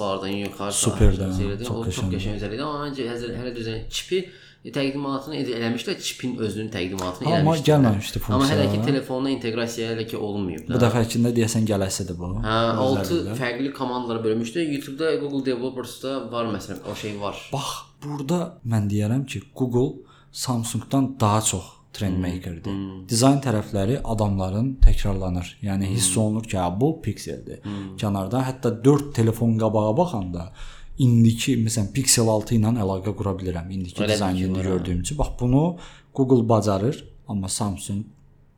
[SPEAKER 1] yuxarı
[SPEAKER 2] Superdir,
[SPEAKER 1] salırdan seyredin.
[SPEAKER 2] çox
[SPEAKER 1] O çox qəşəng üzəri idi. Amma məncə hələ düzən çipi təqdimatını ed- eləmişlər, çipin özünün təqdimatını
[SPEAKER 2] Amma
[SPEAKER 1] eləmişlər.
[SPEAKER 2] gəlməmişdi
[SPEAKER 1] Amma hələ ki
[SPEAKER 2] funksiya.
[SPEAKER 1] telefonla inteqrasiya hələ ki olunmayıb
[SPEAKER 2] Bu
[SPEAKER 1] da.
[SPEAKER 2] dəfəkində deyəsən gələsidir bu.
[SPEAKER 1] Hə, 6
[SPEAKER 2] Özəlliklə.
[SPEAKER 1] fərqli komandalara bölmüşdü. YouTube-da Google Developers-da var məsələn, o şey var.
[SPEAKER 2] Bax, burada mən deyərəm ki, Google Samsung-dan daha çox trendmakerdir.
[SPEAKER 1] Hmm,
[SPEAKER 2] Dizayn tərəfləri adamların təkrarlanır. Yəni hiss
[SPEAKER 1] Hmm.
[SPEAKER 2] olunur ki, bu Pixeldir. Kənarda hətta 4 telefon qabağa baxanda indiki məsələn Pixel 6 ilə əlaqə qura bilərəm. İndiki dizaynını gördüyüm üçün. Bax bunu Google bacarır, amma Samsung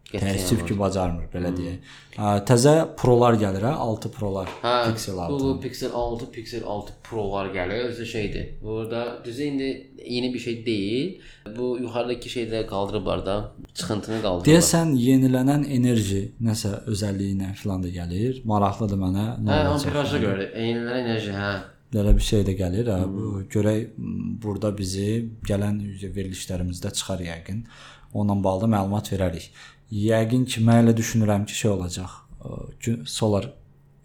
[SPEAKER 2] Təəssüf ki, bacarmır belə deyək. Hə, təzə prolar gəlir hə, 6 prolar.
[SPEAKER 1] Hə,
[SPEAKER 2] Pixel 6.
[SPEAKER 1] Google Pixel 6, Pixel 6 Pro-lar gəlir. Özü şeydir. Burada düzü indi yeni bir şey deyil. Bu yuxarıdakı şeyləri qaldırıblar da, çıxıntını qaldırıblar.
[SPEAKER 2] Deyəsən yenilənən enerji nəsə özəlliyi ilə filan da gəlir. Maraqlıdır mənə. Nə
[SPEAKER 1] Hə, amperaja görə, eynilərə enerji, hə.
[SPEAKER 2] Belə bir şey də gəlir. Hə. Bu görək m, burada bizi gələn verilişlərimizdə çıxar yəqin. Onunla bağlı məlumat verərik. Yəqin ki, mən elə düşünürəm ki, şey olacaq. ə, Solar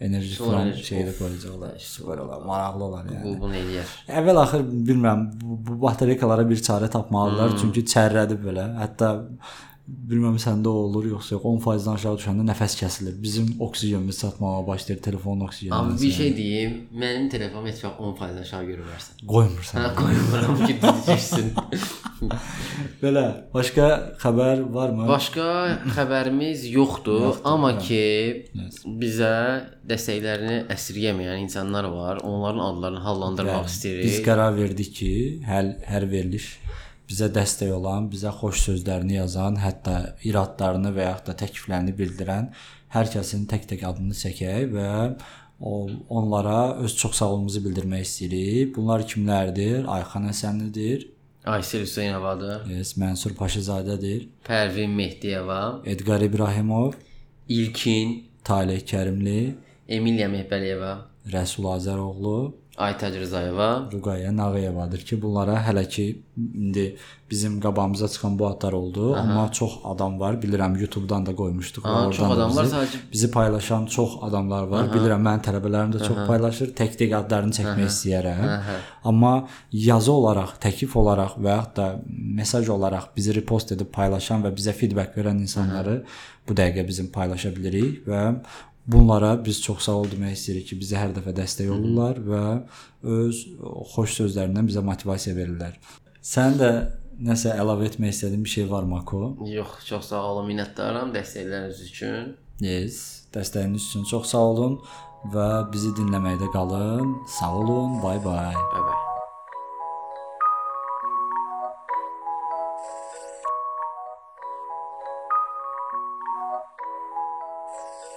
[SPEAKER 2] enerji falan şeydə qoyacaqlar. Super olar, maraqlı olar yəni.
[SPEAKER 1] Bu bunu eləyər.
[SPEAKER 2] Əvvəl axır bilmirəm bu, bu batareykalara bir çarə tapmalılar hmm. çünki çərrədib belə. Hətta bilmirəm səndə olur yoxsa yox 10%-dən aşağı düşəndə nəfəs kəsilir. Bizim oksigenimiz çatmağa başlayır, telefonun oksijeni.
[SPEAKER 1] Amma bir şey deyim, mənim telefonum heç vaxt 10% aşağı görmürsən.
[SPEAKER 2] qoymursan.
[SPEAKER 1] Hə, qoymuram ki, düşsün.
[SPEAKER 2] Belə başqa xəbər varmı?
[SPEAKER 1] Başqa xəbərimiz yoxdur,
[SPEAKER 2] Yoxdur,
[SPEAKER 1] amma
[SPEAKER 2] hə.
[SPEAKER 1] ki
[SPEAKER 2] Yes.
[SPEAKER 1] bizə dəstəklərini əsirgəməyən insanlar var. Onların adlarını hallandırmaq
[SPEAKER 2] Yəni,
[SPEAKER 1] istəyirik.
[SPEAKER 2] Biz qərar verdik ki, hər hər veriliş bizə dəstək olan, bizə xoş sözlərini yazan, hətta iradlarını və yaxud da təkliflərini bildirən hər kəsin tək-tək adını çəkək və o onlara öz çox sağolumuzu bildirmək istəyirik. Bunlar kimlərdir? Ayxan Həsənlidir,
[SPEAKER 1] Aysel Hüseynovadır,
[SPEAKER 2] yes, Mənsur Paşazadədir,
[SPEAKER 1] Pərvin Mehdiyeva,
[SPEAKER 2] Edqar İbrahimov,
[SPEAKER 1] İlkin,
[SPEAKER 2] Taleh Kərimli,
[SPEAKER 1] Emiliya Mehbəliyeva,
[SPEAKER 2] Rəsul Azəroğlu,
[SPEAKER 1] Aytac Rızayeva,
[SPEAKER 2] Ruqayya Nağıyevadır ki, bunlara hələ ki indi bizim qabağımıza çıxan bu adlar oldu, Aha. amma çox adam var. Bilirəm YouTube-dan da qoymuşduq.
[SPEAKER 1] Ha,
[SPEAKER 2] oradan
[SPEAKER 1] çox
[SPEAKER 2] da
[SPEAKER 1] adam var,
[SPEAKER 2] bizi,
[SPEAKER 1] sadəcə
[SPEAKER 2] bizi paylaşan çox adamlar var. Aha. Bilirəm mənim tələbələrim də çox paylaşır. Tək-tək adlarını çəkmək istəyərəm.
[SPEAKER 1] Aha.
[SPEAKER 2] Amma yazı olaraq, təklif olaraq və yaxud da mesaj olaraq bizi repost edib paylaşan və bizə feedback verən insanları bu dəqiqə bizim paylaşa bilirik və bunlara biz çox sağ ol demək istəyirik ki, bizə hər dəfə dəstək olurlar və öz xoş sözlərindən bizə motivasiya verirlər. Sən də nəsə əlavə etmək istədiyin bir şey var Mako?
[SPEAKER 1] Yox, çox sağ olun, minnətdaram dəstəkləriniz üçün.
[SPEAKER 2] Yes, dəstəyiniz üçün çox sağ olun və bizi dinləməkdə qalın. Sağ olun. Bay bay.
[SPEAKER 1] Bye bye.